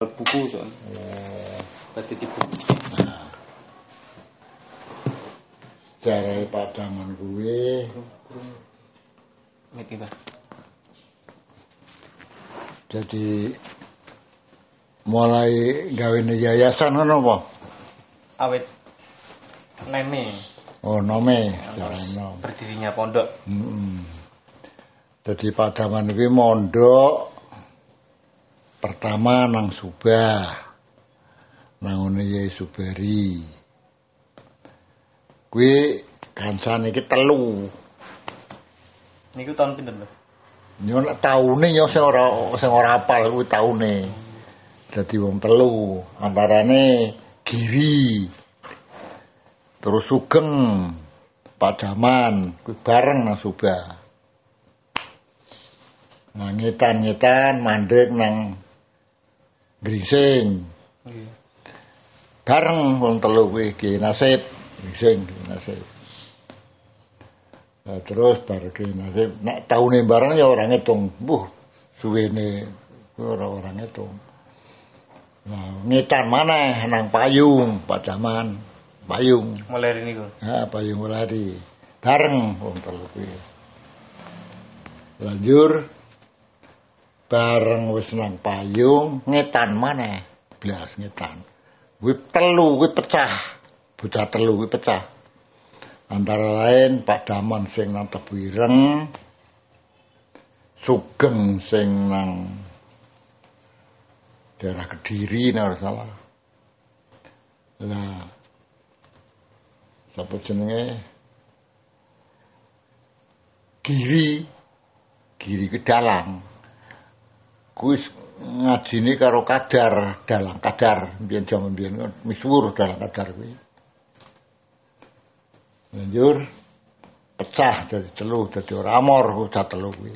buku soalnya tadi di buku Cara padaman kuwi. Niki, Pak. jadi mulai gawe yayasan ngono apa? awet neme. Oh, nome, berdirinya pondok. Mm Jadi padaman kuwi mondok pertama nang Subah. Nang Yai Subari. Kuwi kancane iki telu. niku tahun pinten lho Yo nek taune yo sing ora sing ora apal kuwi taune. Dadi wong telu, antarane Giri. Terus Sugeng, Padaman, kuwi bareng nang Subah. Nah, ngetan-ngetan mandek nang Gringsing. nggih Bareng wong telu kuwi Ki Nasib, Gringsing Ki Nasib. Nah, terus bar Nasib nek taune bareng ya ora ngitung. Buh, suwene ora ora ngitung. Nah, ngetan mana nang payung, Padaman, payung. mulai hari niku Ha, payung lari. Bareng wong telu kuwi. Lanjur bareng wis nang payung ngetan maneh. Blas ngetan. Kuwi telu kuwi pecah. Bocah telu kuwi pecah. Antara lain Pak Daman sing nang Tebu Ireng, Sugeng sing nang daerah Kediri nek ora salah. Lah sapa jenenge Giri Giri ke kuwi ngajine karo kadar dalang kadar. Biyen jaman biyen kan misuwur dalang kadar kuwi. Lanjur pecah dadi telu dadi ora amor bocah telu kuwi.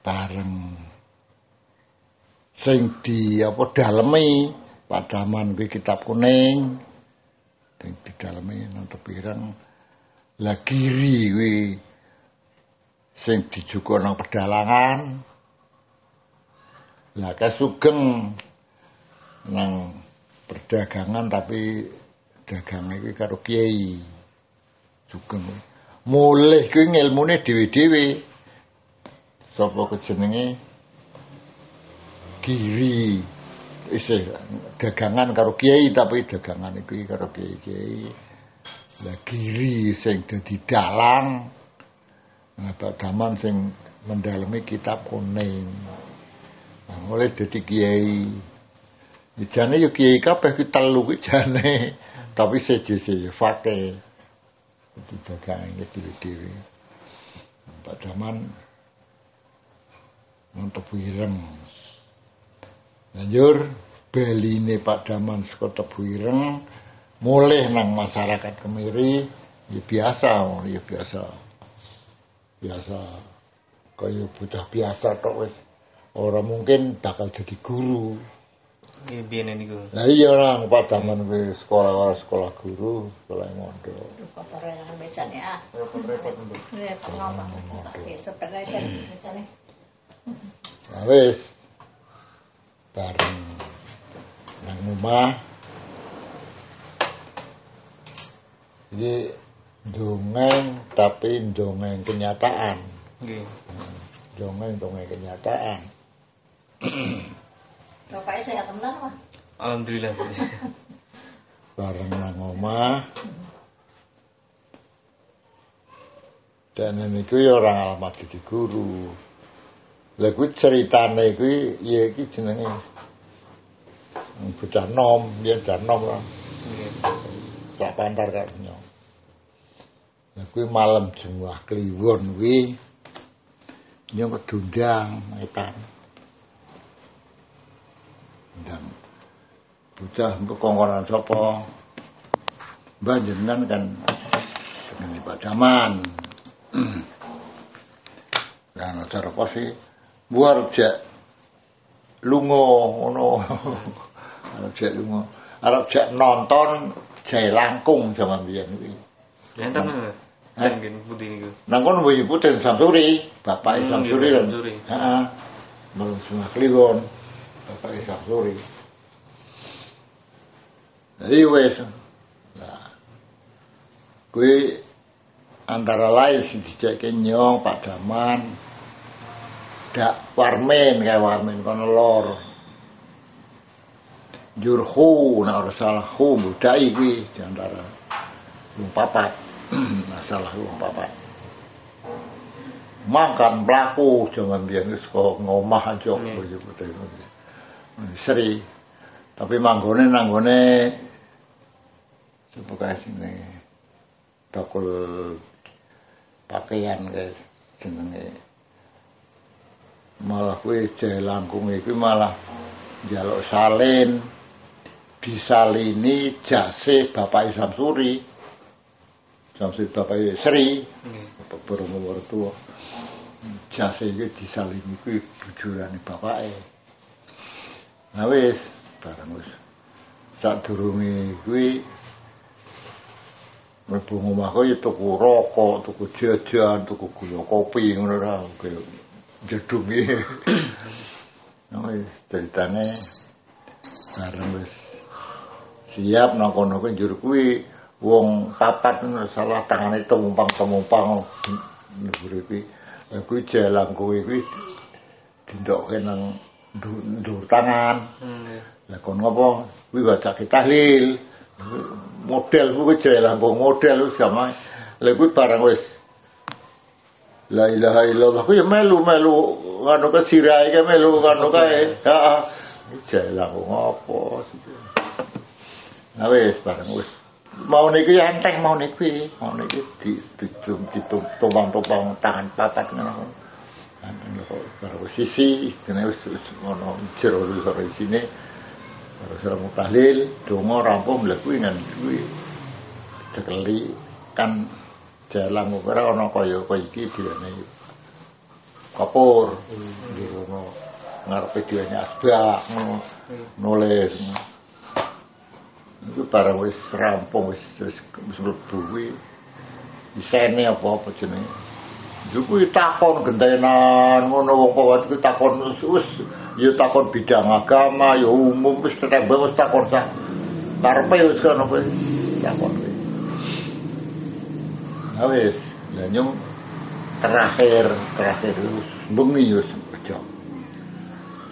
Bareng. Sing di apa dalemi padaman kuwi kitab kuning. Sing di dalemi nang tepireng lah kiri kuwi sing dijuga nang pedalangan. Lah kasugeng nang perdagangan tapi dagange kuwi karo kiai. Sugeng. Mulih kuwi ngilmune dhewe-dhewe. Sapa kejenenge? Giri. Isih dagangan karo kiai tapi dagangan iki karo kiai-kiai. Lah giri sing dadi dalang Pak Daman sing mendalami kitab kuning. Nah, mulai dadi kiai. Jane yo kiai kabeh ki telu ki jane. Tapi seje-seje fake dadi dagangan iki dhewe-dhewe. Pak Daman untuk ireng. Lanjur beline Pak Daman saka Tebu Ireng mulih nang masyarakat Kemiri. Ya biasa ya biasa. Biasa. Kaya bocah biasa tok wis ora mungkin bakal jadi guru. nggih biyen niku Lah iya orang Pak Daman kuwi sekolah sekolah guru, sekolah mondok. kotor yang becane ah. Repot-repot mbak. Repot oke sebenarnya becane Nah wis bareng nang omah. Jadi dongeng tapi dongeng kenyataan. nggih Dongeng dongeng kenyataan. bapaknya saya temenan mah alhamdulillah. Bareng nang omah. Dan ini kuwi orang alamat jadi guru. Lah kuwi ceritane kuwi ya iki jenenge bocah nom, dia bocah nom lah. nggih tak pantar kak nyong. Kuwi malam Jumat Kliwon kuwi nyong kedundang etan. Dan bocah kongkonan sapa? Mbah jenengan kan dengan Pak. Dan acara apa sih? Buar jak lungo ngono. Arep jak lungo. Arep jak nonton Jai Langkung zaman biyen kuwi. Mbak. Dan nggih putih niku Nang kono Samsuri, bapak Hmm, Samsuri iya, kan. Samsuri. Heeh. Malam Sungai Kliwon, Bapak Isa Suri. Jadi wes, nah, kui antara lain sing dijake nyong Pak Daman, dak warmen kayak warmen kono lor. Jurhu, nah salah hu budai kuwi di antara papat. Masalah papat. Makan pelaku jangan biar kok ngomah aja Iya. Seri. Tapi manggone nanggone sebagai sini bakul pakaian guys jenenge malah kuwi langkung iki malah njaluk salin disalini jase Bapak Samsuri Samsuri Samsud bapak iki Sri. Nggih. Purung wertuwa. Jase iki disalini kuwi bujurane bapake. Nah wis, bareng wis. Sak durunge kuwi mlebu omahku ya tuku rokok, tuku jajan, tuku gula kopi ngono ra kaya jedhung. Nah wis ceritane bareng wis siap nang kono kuwi wong papat salah tangane temumpang-temumpang dhuwur. Lah kuwi jalang kuwi kuwi dindokke nang ndur tangan. Hmm. Lah kon ngopo? Kuwi baca tahlil. Model kuwi jaya langkung model wis gampang. Lah kuwi barang wis La ilaha illallah kuwi ya melu-melu ngono ke sirahe ke melu ngono kae. Heeh. Langkung apa sih? Nah wis barang wis mau niki ya enteng mau niki mau niki di di ditumpang-tumpang tangan papat ngono. Anu baru sisi kene wis ngono jero sore sini. Baru serang tahlil donga rampung kuwi ngan kuwi. Cekeli kan jalan ora ana kaya kaya iki diene kapur. Di ngono ngarepe diene asbak ngono itu barang wis rampung wis wis mlebu kuwi isene apa-apa jenenge kuwi takon gentenan ngono wong pawat kuwi takon wis ya takon bidang agama ya umum wis tembang wis takon sak karepe wis kono kuwi takon kuwi. Nah wis, lah nyung terakhir terakhir wis bengi wis.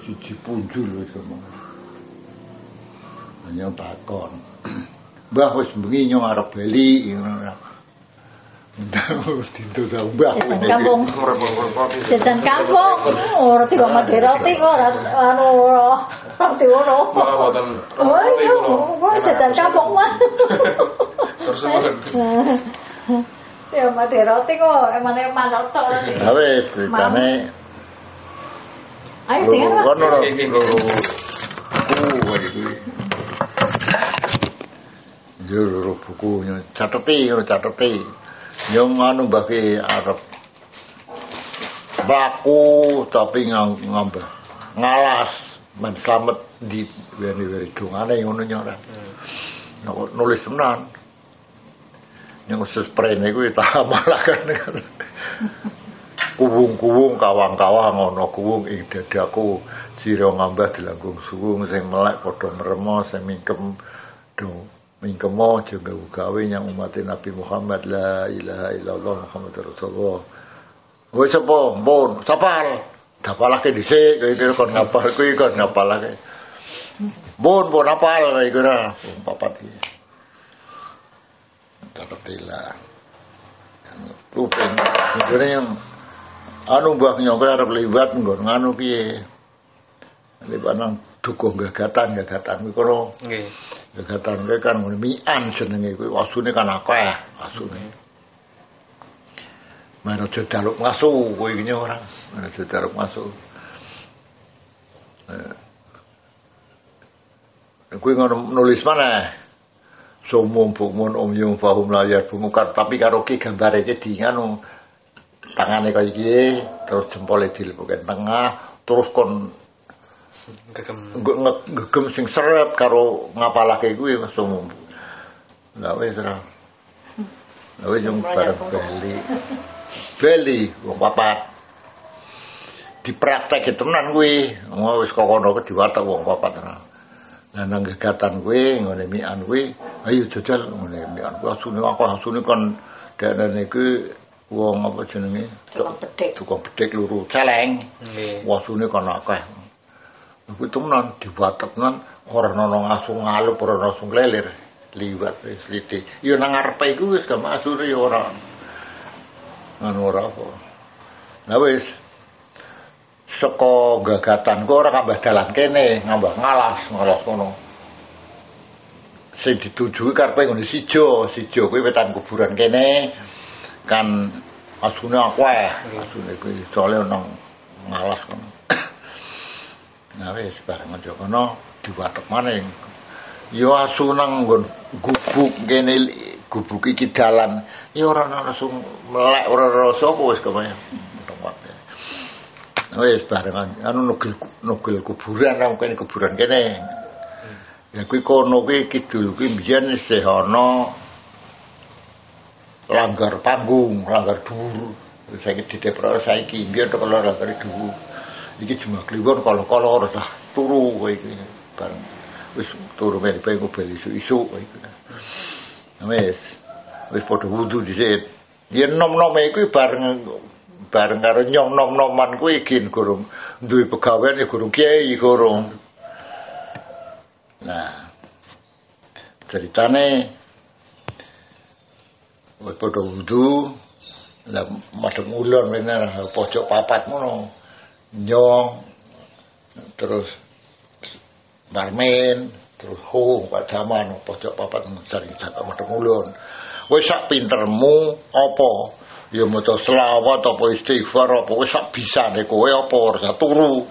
Siji punjul wis ngomong. Lah nyung takon. Mbah wis bengi nyung arep bali ngono. Ta mbah. Kampung. Jajan kampung. Ora tiba maderoti kok ora anu ora roti boten. Oh iya, kok jajan kampung mah. Terus. Ya maderoti kok emane manuk tok nanti. Lah wis ceritane Ayo kono loro buku cateti yo cateti. Yo anu bagi arep baku tapi ngambah ngalas men slamet di wene-wene dongane ngono nyora. Nek nulis tenan. Yang khusus prene kuwi tak malakan. Kuwung-kuwung kawang-kawang ana kuwung ing dadaku sira ngambah dilangkung suwung sing melek padha meremo sing mingkem do mingkemo juga gawe yang umat Nabi Muhammad la ilaha illallah Muhammad Rasulullah. Wis apa mbon sapal dapalake dhisik kowe iki kon ngapal kuwi kon ngapalake. Mbon mbon apal kowe iki ora wong papat iki. Tertila. Rupeng, sebenarnya yang anu mbah nyokre arep liwat nggon nganu piye liwat nang dukuh gagatan gagatan Nggih. Kuwi kan ngono mian jenenge kuwi. Wasune kan akeh wasune. Mana daluk masuk kowe iki ora. Mana daluk masuk Eh, kuwi ngono nulis mana? Sumum bukmun umyum fahum layar bumukar tapi karo ki gambare iki di nganu tangane kaya iki terus jempole dilepuke tengah terus kon Gegem. ngegem sing seret karo ngapalake kuwi wis umum lah wis ra lah wis yung bareng bali bali wong papat dipraktek tenan kuwi. Oh wis kok kono diwatek wong papat. Lah nang gegatan kuwi ngene mian kuwi, ayo jajal ngene mian kuwi asune aku asune kon dekne iki wong apa jenenge? Tukang bedhek. Tukang bedhek luru celeng. Nggih. Wasune kon akeh. Kuwi tenan diwatek tenan ora ana ngasung ngalup ora ana ngasung lelir. Liwat wis liti. Ya nang ngarepe iku wis gak masuk ya ora. Anu ora apa. Nah wis saka gagatanku ora kambah dalan kene, ngambah ngalas, ngalas kono. Sing dituju karepe ngene sijo, sijo kuwi wetan kuburan kene kan asune akeh, asune kuwi soalé nang ngalas kono. Nah wis bareng aja kono diwatek maning. Ya asu nang nggon gubuk kene gubuk iki dalan. Ya ora ana langsung melek ora rasa apa wis. Tempat. Nah, Wis bareng anu nugel nugel kuburan nang kene kuburan kene. Ya kuwi kono kuwi kidul kuwi mbiyen isih ana langgar panggung, langgar dhuwur. Saiki didepro saiki mbiyen tok langgar dhuwur. Iki cuma kliwon kalau-kalau ora sah turu kowe iki bareng. Wis turu men pengen ngobel isu-isu kowe iki. Wis wis padha wudu dhisik. Yen nom-nome iku bareng bareng karo nyong nom-noman kuwi iki gurung duwe pegawean ya gurung kiai gurung. Nah, ceritane wis padha wudu lah madhep ulun bener pojok papat ngono. Nyong terus Barmen terus ho Pak Daman pojok papat cari cakap madhep ulun. Wis sak pintermu apa? Ya maca selawat apa istighfar apa wis sak bisane kowe apa ora turu.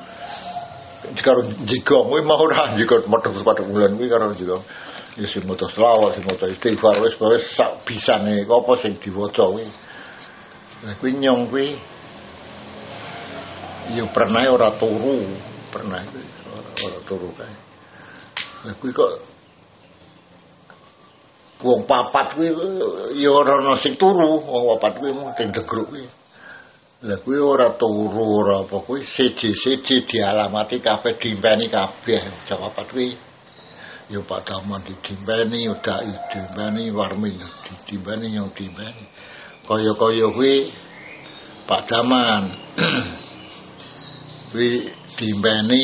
Karo jigong kuwi mau ora jika madhep madhep ulun kuwi karo jigong. Ya sing maca selawat sing maca istighfar wis wis sak bisane apa sing diwaca kuwi. Lah kuwi nyong kuwi ya pernah ora turu, pernah ora, ora turu kae. Lah kuwi kok wong papat kuwi ya ora ana sing turu, wong papat kuwi mung sing degruk kuwi. Lah kuwi ora turu ora apa kuwi siji-siji dialamati kabeh dimpeni kabeh jam papat kuwi. Ya Pak Daman didimpeni, udah didimpeni, Warmin didimpeni, yang didimpeni. Kaya-kaya kuwi Pak Daman kuwi dimpeni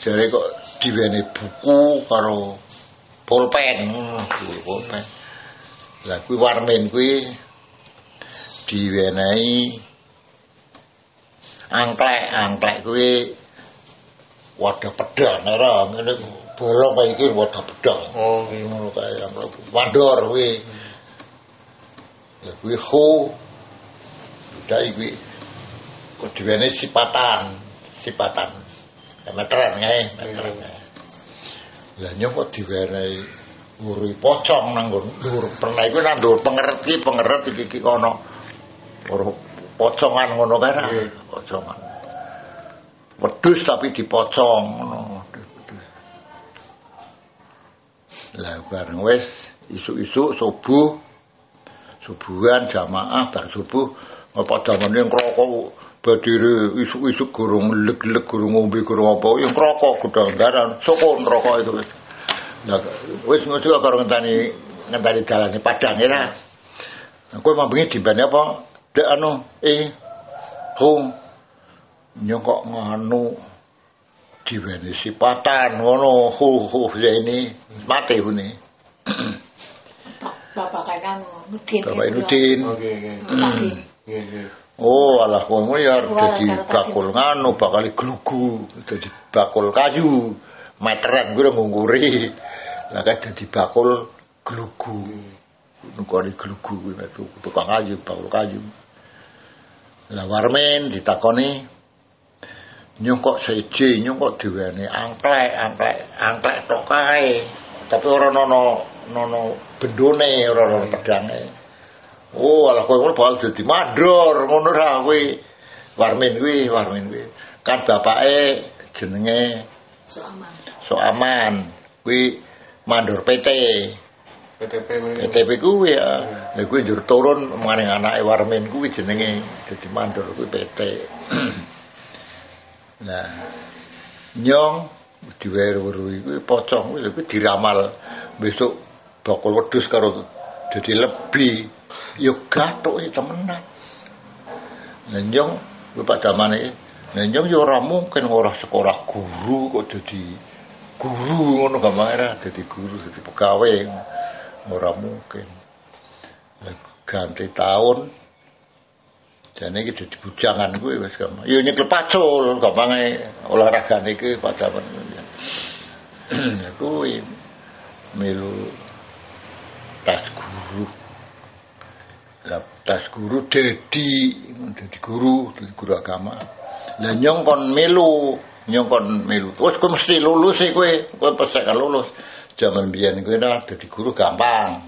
jare kok diwene buku karo pulpen. Ngono pulpen. Lah kuwi warmen kuwi diwenehi angklek. Angklek kuwi wadah pedang ora ngene bolong kaya iki wadah pedang Oh, nggih. ngono angklek mandor kuwi. Lah kuwi ho. Dai kuwi kok diwenehi sipatan sipatan. Ya, meteran kae meteran kae lah nyok kok diwenehi nguri pocong nang dhuwur pernah iku nang dhuwur pengeret iki pengeret iki iki kono. Ora pocongan ngono kae ra? Nggih. pocongan. Wedhus tapi dipocong ngono. Lah bareng wis isuk-isuk subuh subuhan jamaah bar subuh apa damane ngrokok badire isuk-isuk gurung leg-leg gurung ngombe gurung apa yang ngrokok gedang daran soko ngrokok itu wis Nah, wis ngono karo ngenteni ngenteni dalane padang ya. Nah, kowe mambengi dimbane apa? Dek anu eh hum nyokok nganu diweni sipatan ngono hu hu ini mati hune. Bapak anu, Nudin. Bapak Nudin. Oke, oke. Nggih, nggih. Oh, alah kowe ya dadi bakul nganu, bakal glugu, dadi bakul kayu. Meteran kuwi ngungkuri. Lah kan dadi bakul glugu. Nukoni glugu kuwi metu tukang kayu, bakul kayu. Lah warmen ditakoni nyokok seje, nyokok diwene angklek, angklek, angklek tok kae. Tapi ora nono nono bendone, ora ono pedange. Oh, alah kowe ngono bakal dadi mandor ngono ra kowe. Warmin kuwi, Warmin kuwi. Kan bapake jenenge So aman. Soaman. Kuwi mandor PT. PTP. KTP kuwi ya. Lha kuwi njur turun maring anake Warmin kuwi jenenge dadi mandor kuwi PT. nah, nyong diweru-weru iku pocong kuwi kuwi diramal besok bakal wedhus karo dadi lebih. Ya gathuk temenan. Lah nyong kuwi Pak Damane Lah nyong ya ora mungkin ora sekolah guru kok dadi guru ngono gampang dadi guru dadi pegawai. Ora mungkin. Ganti tahun. Dan ini dadi bujangan kuwi wis gampang. Ya nyekel pacul gampange olahragane iki padaman ya kuwi. Melu guru. Lah tas guru dedi dadi guru dadi guru agama. Lah nyong kon melu nyong kon melu. Terus kowe mesti lulus sih kowe kowe kan lulus. Zaman biyen kowe nah dadi guru gampang.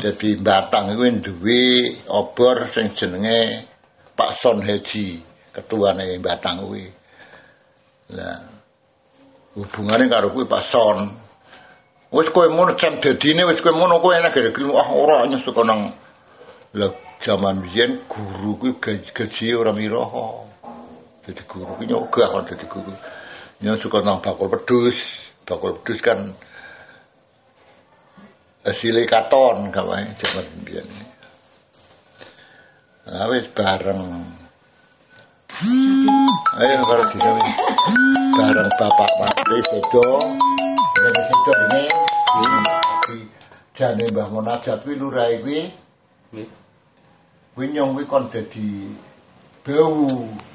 Dadi batang kowe duwe obor sing jenenge Pak Son Haji ketuane batang kuwi lah hubungane karo kuwi Pak Son wis kowe ngono jam dadine wis kowe ngono kowe enak gara ah ora nyesuk nang lah zaman biyen guru kuwi gaji, ora miraha jadi guru kuwi nyogah kan jadi guru. Nyo suka nang bakul pedus. Bakul pedus kan hasilnya katon kawae zaman biyen. Nah, wis bareng. Ayo karo dina bareng bapak Patri Sedo Dari Sedo ini di jane Mbah Munajat kuwi lurahe kuwi. Nggih. kuwi nyong kuwi kon dadi bau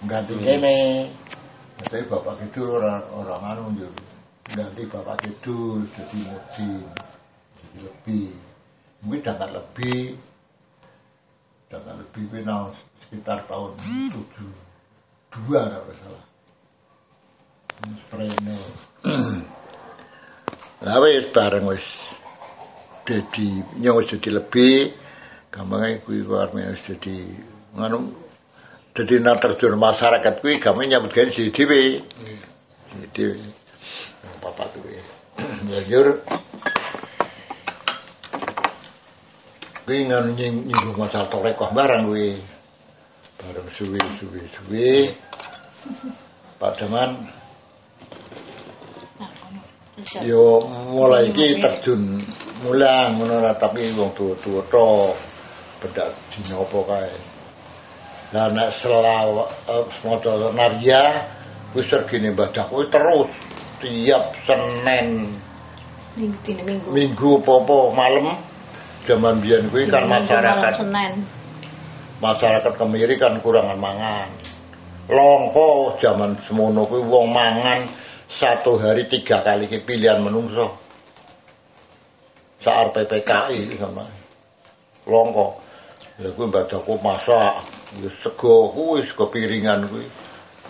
ganti kene. Tapi bapak kidul ora ora nganu yo ganti bapak kidul dadi mudin jadi lebih mungkin dapat lebih dapat lebih nang sekitar tahun tujuh dua kalau salah sprene lah wis bareng wis dadi nyong wis dadi lebih gampangnya kuwi warme wis dadi nganu dadi nang terjun masyarakat kuwi gampang nyambut gawe dhewe. Dhewe. Bapak kuwi ya jur. Kuwi nganu nying nyinggung masalah torekoh barang kuwi. Bareng suwi suwi. Pak Daman yo mulai iki terjun mulang ngono tapi wong tuwa-tuwa tok bedak dina apa kae. Lah nek selaw maca narya wis regine badak kuwi terus tiap Senin Minggu. minggu. Apa-apa malam zaman biyen kuwi kan masyarakat masyarakat kemiri kan kurangan mangan. Longko zaman semono kuwi wong mangan satu hari tiga kali ki pilihan menungso. Saat PPKI sama. Longko. Lha kuwi badaku masak. Wis sego kuwi sego piringan kuwi.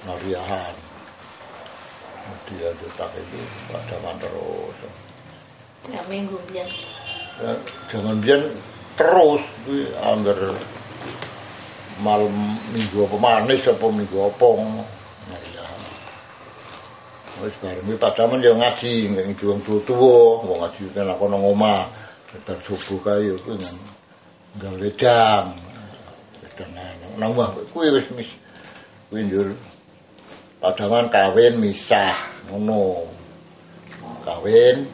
Nariahan dilanjutake iki padaman terus. Ya minggu biyen. Ya, jangan biyen terus kuwi angger malam minggu apa manis apa minggu apa. ya. Wis bareng kuwi padaman yo ngaji, nggak ngaji wong tuwa-tuwa, wong ngaji kan aku nang omah. Bar subuh kae yo kuwi nang nggawe wedang. Wedang nang omah kuwi wis mis kuwi njur padaman kawin misah ngono. Kawin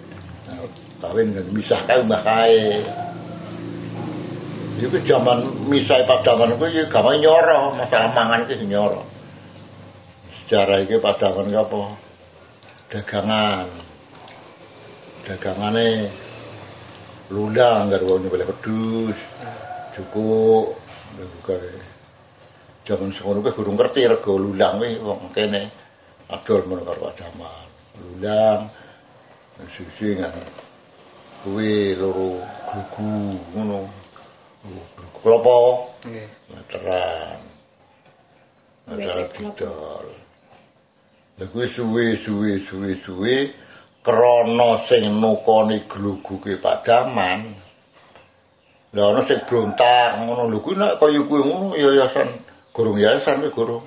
kawin kan misah kae mbah kae. Iku zaman misah padaman kuwi ya gampang nyoro, masalah mangan iki nyoro. Sejarah iki padaman apa? Dagangan. Dagangane lulang karo wong nyebelih pedus. Cukup kae. Zaman sekono kuwi gurung ngerti rego lulang kuwi wong kene adol men karo padaman. Lulang sisi kan kuwi loro glugu ngono klopo Nggih. meteran meteran didol kuwi suwe suwe suwe suwe krana sing nukoni gluguke padaman. Lha ana sing brontak ngono lho kuwi nek kaya kuwi ngono yayasan gurung yayasan kuwi gurung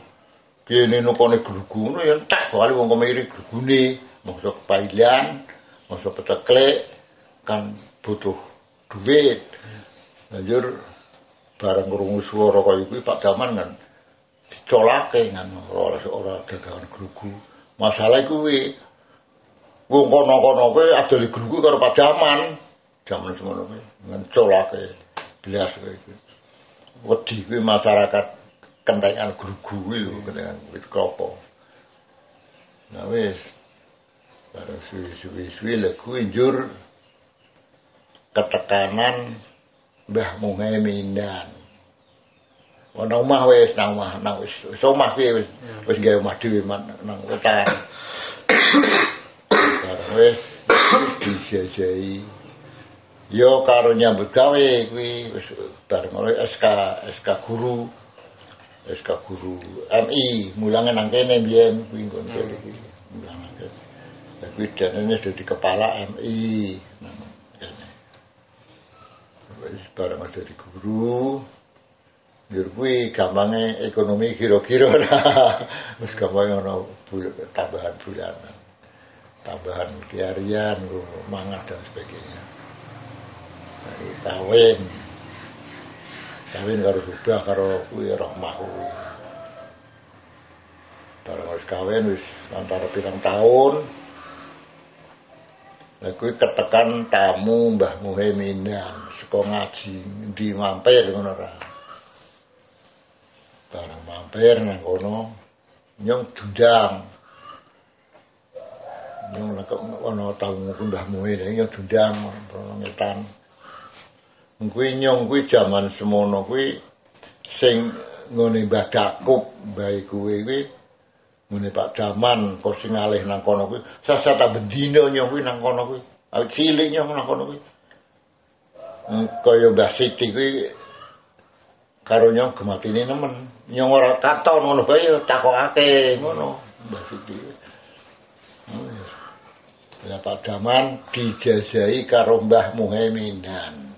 kene nukoni glugu ngono ya tak soalé wong kemiri glugune masa kepailan masa peceklek kan butuh duit. Banjur bareng krungu swara kaya kuwi Pak Daman kan dicolake kan ora ora dagangan grugu. Masalah kuwi wong kono-kono kuwi adol grugu karo Pak Daman. Jaman semono kuwi ngan colake blas kuwi. Wedi kuwi masyarakat kentengan grugu kuwi lho, kentengan wit klopo. Nah wis bareng suwi-suwi lek kuwi njur ketekanan Mbah Muhaimindan. Ana omah wis nang omah nang wis omah kuwi wis wis gawe omah dhewe nang. Bareng wis dijajahi. Yo karo nyambut gawe kuwi wis bareng oleh SK SK guru SK guru MI mulange nang kene biyen kuwi nggon kene kuwi mulang nang kene. Lah kuwi dene dadi kepala MI nang kene. Wis bareng dadi guru Biar kuwi gampange ekonomi kira-kira wis gampang ono bul- tambahan bulanan. Tambahan kiarian, mangan dan sebagainya. Nah, kawin. Kawin karo subah karo kuwi rahmah kuwi. Bareng wis kawin wis antara pirang tahun. Lah kuwi ketekan tamu Mbah Muhaiminan saka ngaji di mampir ngono ra. Bareng mampir nang kono. Nyong dundang. Nyong nek tamu ku Mbah Muhaiminan nyong dundang. Ono ngetan. Kuwi nyong kuwi jaman semono kuwi sing ngene Mbah Dakup bae kuwi kuwi. Ngene Pak Daman kok sing alih nang kono kuwi. Sasata bendina nyong kuwi nang kono kuwi. Cilik nyong nang kono kuwi. Hmm, kaya Mbah Siti kuwi karo nyong gematine nemen. Nyong ora katon ngono bae ya takokake ngono. Mbah Siti. Lah Pak Daman dijajahi karo Mbah Muhaiminan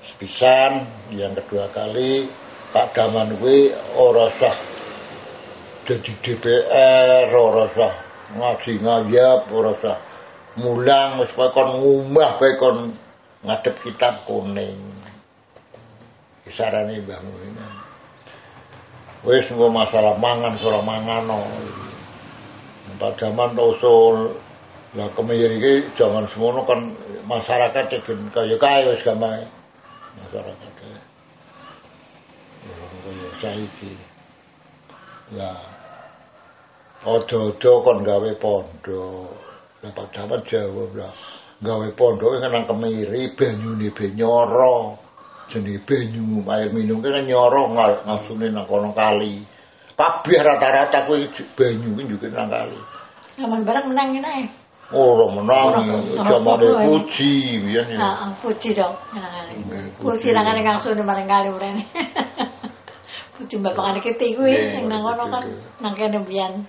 Sepisan yang kedua kali Pak Daman kuwi ora sah jadi DPR ora sah ngaji ngayap ora sah mulang wis kon ngumah bae kon ngadep kitab kuning Mbah Muhammad wis engko masalah mangan ora mangano Pak Daman usul. Lah kemiri iki jangan semono kan masyarakat iki kaya kaya wis gampang. Masyarakat kaya saiki. Lah ojo-ojo kon gawe pondok. Lah Pak Daman jawab lah gawe pondok kan nang kemiri banyune be nyoro jenenge banyu air minum kan nyoro ngal- ngasune nang kono kali kabeh rata-rata kuwi banyu kuwi juga nang kali Zaman bareng menang ae. ora menang jamane puji biyen ya Heeh, puji dong. Hmm, Puji nangane kang sune bareng kali urene. Puji bapakane keti kuwi Nggih, sing nang kono kan nang kene biyen.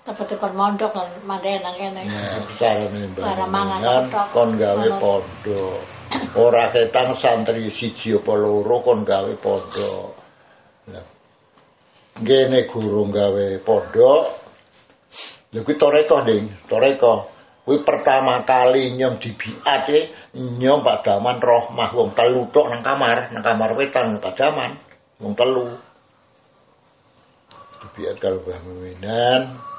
Tepat-tepat mondok lan mandhe nang kene. Ya, Cara mangan pondok. kon gawe pondok. Ora ketang santri siji apa loro kon gawe pondok. Lah ngene guru gawe pondok. Lha kuwi toreko, Ding, toreko. Kuwi pertama kali nyong dibiate nyong Pak Daman Rohmah wong telu tok nang kamar, nang kamar wetan Pak Daman, wong telu. Dibiat karo Mbah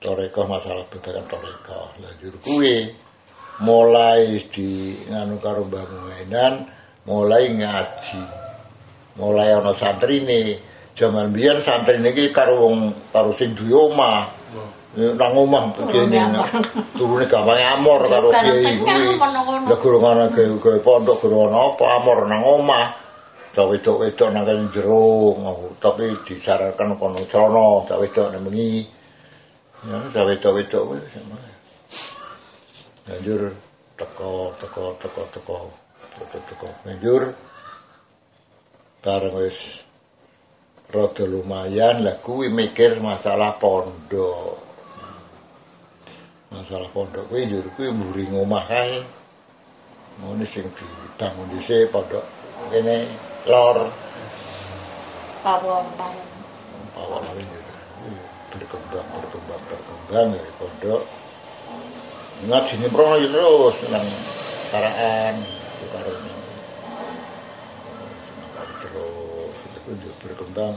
toreko masalah bebaran toreko lanjut kuwi mulai di nganu karo Mbah Muenan mulai ngaji. Mulai ana santri nih jaman biyen santri niki karo wong karo sing duwe omah. Nang omah begini turune gampang amor karo kiai kuwi. lha guru ana gawe pondok guru ana apa amor nang omah. Cak wedok-wedok nang kene jero ngono. tapi disarankan kono celana cak wedok nang bengi Ya, wedok-wedok kuwi sama. Banjur teko teko teko teko teko teko banjur bareng wis rada lumayan lah kuwi mikir masalah pondok. Masalah pondok kuwi njur kuwi mburi ngomah kae. Ngono sing dibangun dhisik pondok kene lor Pawon, pawon. ini berkembang berkembang berkembang ya pondok ngaji ya terus nang karaan nyong. terus itu berkembang.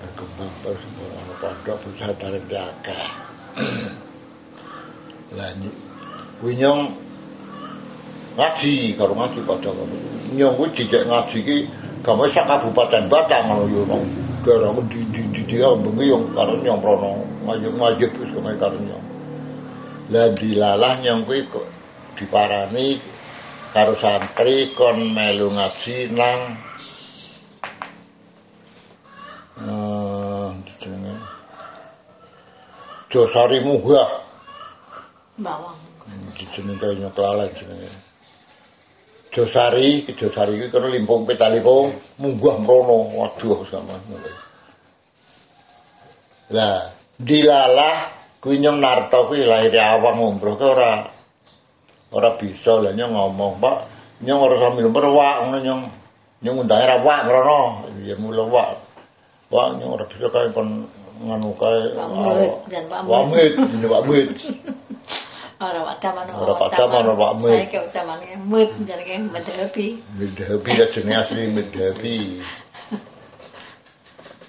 Berkembang terus ono pondok pesantren di akeh lah ny- kuwi nyong ngaji karo ngaji padha nyong kuwi dijek ngaji ki gawe sak kabupaten Batang ngono yo nang daerah di di di di bengi yo karo nyong prono ngajib ngajib kene karo nyong lah dilalah nyong kuwi kok diparani karo santri kon melu ngaji nang eh jenenge? Josari Bawang. jenenge kaya nyoklalen jenenge Josari, ke Josari iki kono limpung petalimpung munggah mrono. Waduh sama. Lah, dilalah kuwi nyong narto kuwi lahir awang umroh ke ora ora bisa lah nyong ngomong, Pak. Nyong ora sambil merwak ngono nyong. Nyong undange ra wak mrono. Ya mula wak. Wak nyong ora bisa kae kon nganu kae. Muhid, dan Ora wataman Ora wataman, ora Pak Muhid. Saiki utamane mut jenenge medhepi. Midhabi ya jenenge asli Midhabi.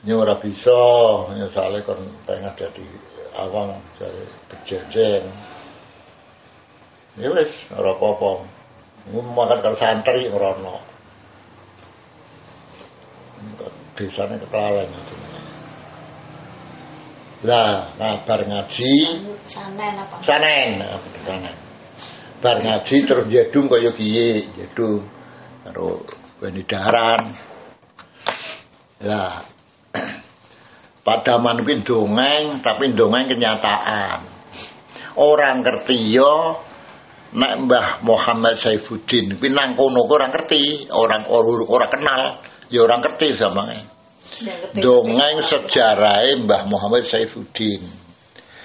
Ini ora bisa, ya soalnya kon pengen dadi awang jare bejejeng. Ya wis, ora apa-apa. Makan karo santri ora ono. Desane keklalen jenenge. Lah, kabar ngaji. Sanen apa? sanen apa sanen. Bar ngaji terus jedung kaya kiye jedung karo wenidaran lah padaman kuwi dongeng tapi dongeng kenyataan. Orang ngerti yo nek Mbah Muhammad Saifuddin kuwi nang kono kuwi ora ngerti orang ora kenal ya orang ngerti samane dongeng sejarah Mbah Muhammad Saifuddin.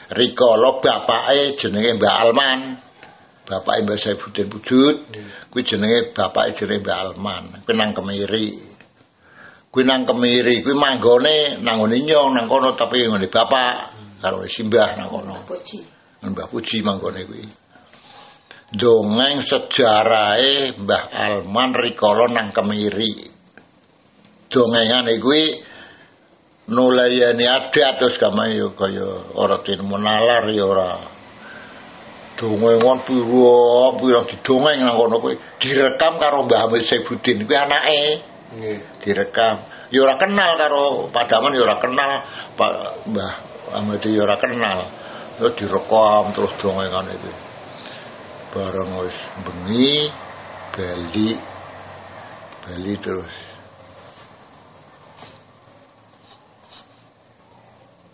Rikala bapake jenenge Mbah Alman. Bapake Mbah Saifuddin Wujud. Kuwi jenenge bapake jenenge Mbah Alman. Kuwi nang Kemiri. Kuwi nang Kemiri kuwi manggone nang ngene nyong nang kono tapi ngene bapak. Karo simbah nang kono. Mbah Puji. Manggone kuwi. Dongeng sejarahe Mbah Alman rikala nang Kemiri dongengane kuwi nulayani adat terus kama yo kaya ora tin menalar ya ora. Dongengan piro piro didongeng nang kono kuwi direkam karo Mbah Hamid Saifuddin kuwi anake. Nggih. direkam. Ya ora kenal karo Padaman ya ora kenal Pak Mbah Ahmad ya ora kenal. Ya direkam terus dongengane iki. Bareng wis bengi bali bali terus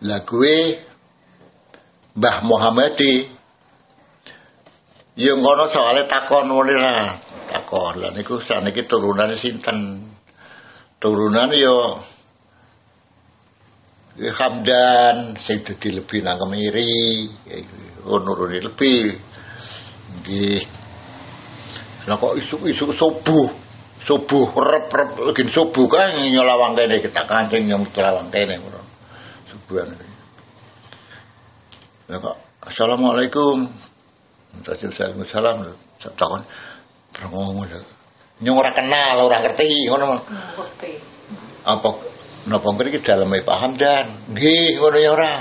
lah kuwe Mbah Muhammadi. Yang kono soalnya takon mulai lah. Takon. Lah niku saniki turunane sinten? Turunan yo ya Hamdan sing dadi lebih nang kemiri. Oh nuruni lebih. Nggih. Lah kok isuk-isuk subuh? Subuh rep rep lagi subuh kan nyolawang kene kita kancing nyolawang kene ngono subuhan lah kok assalamualaikum. Waalaikumsalam salam. Takon ngomong nyong ora kenal ora ngerti. Ngono Ngerti. apa napa ngriki daleme Pak Hamdan? Nggih ngono ya ora?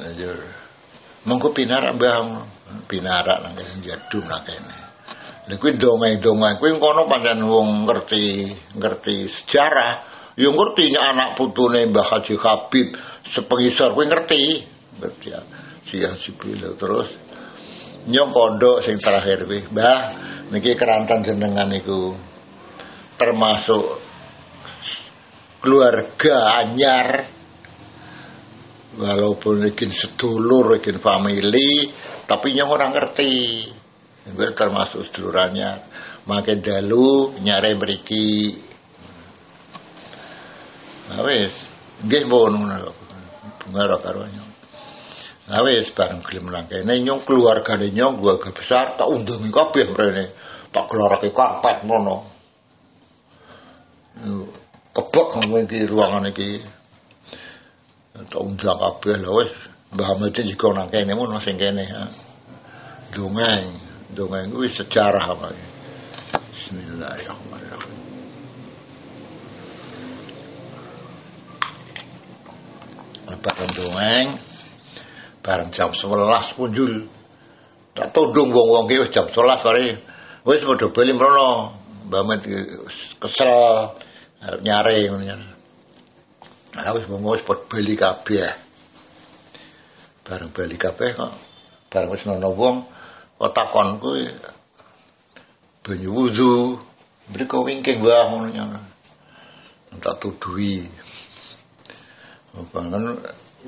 Lanjur monggo pinarak Mbah pinarak nang kene jadum nang kene. Lha kuwi dongeng-dongeng kuwi kono pancen wong ngerti ngerti sejarah ya ngerti nek anak putune Mbah Haji Habib sepengisor kuwi ngerti? Ngerti ya. Siang sipil terus. Nyong kondok sing terakhir kuwi Mbah niki kerantan jenengan niku. Termasuk keluarga anyar. Walaupun ikin sedulur ikin family tapi nyong orang ngerti. Termasuk sedulurannya makin dalu nyare beriki nah wis nggih pun bunga karo nyong nah wis bareng gelem nang kene nyong keluargane nyong gua besar tak undangi kabeh mrene tak gelarake karpet ngono kebek ngomong iki ruangan iki tak undang kabeh lho wis Mbah Hamid juga nang kene mono sing kene dongeng dongeng kuwi sejarah apa Bismillahirrahmanirrahim bareng dongeng bareng jam 11 punjul tak tundung wong-wong ki jam 11 kare wis padha bali mrono. Mbak Met kesel arep nyare ngono nyare Lah wis mung wis padha bali kabeh. Bareng bali kabeh kok. Bareng wis ana wong. Kok takon kuwi banyu wudu mriko wingking wae ngono nyare tak tuduhi Bangun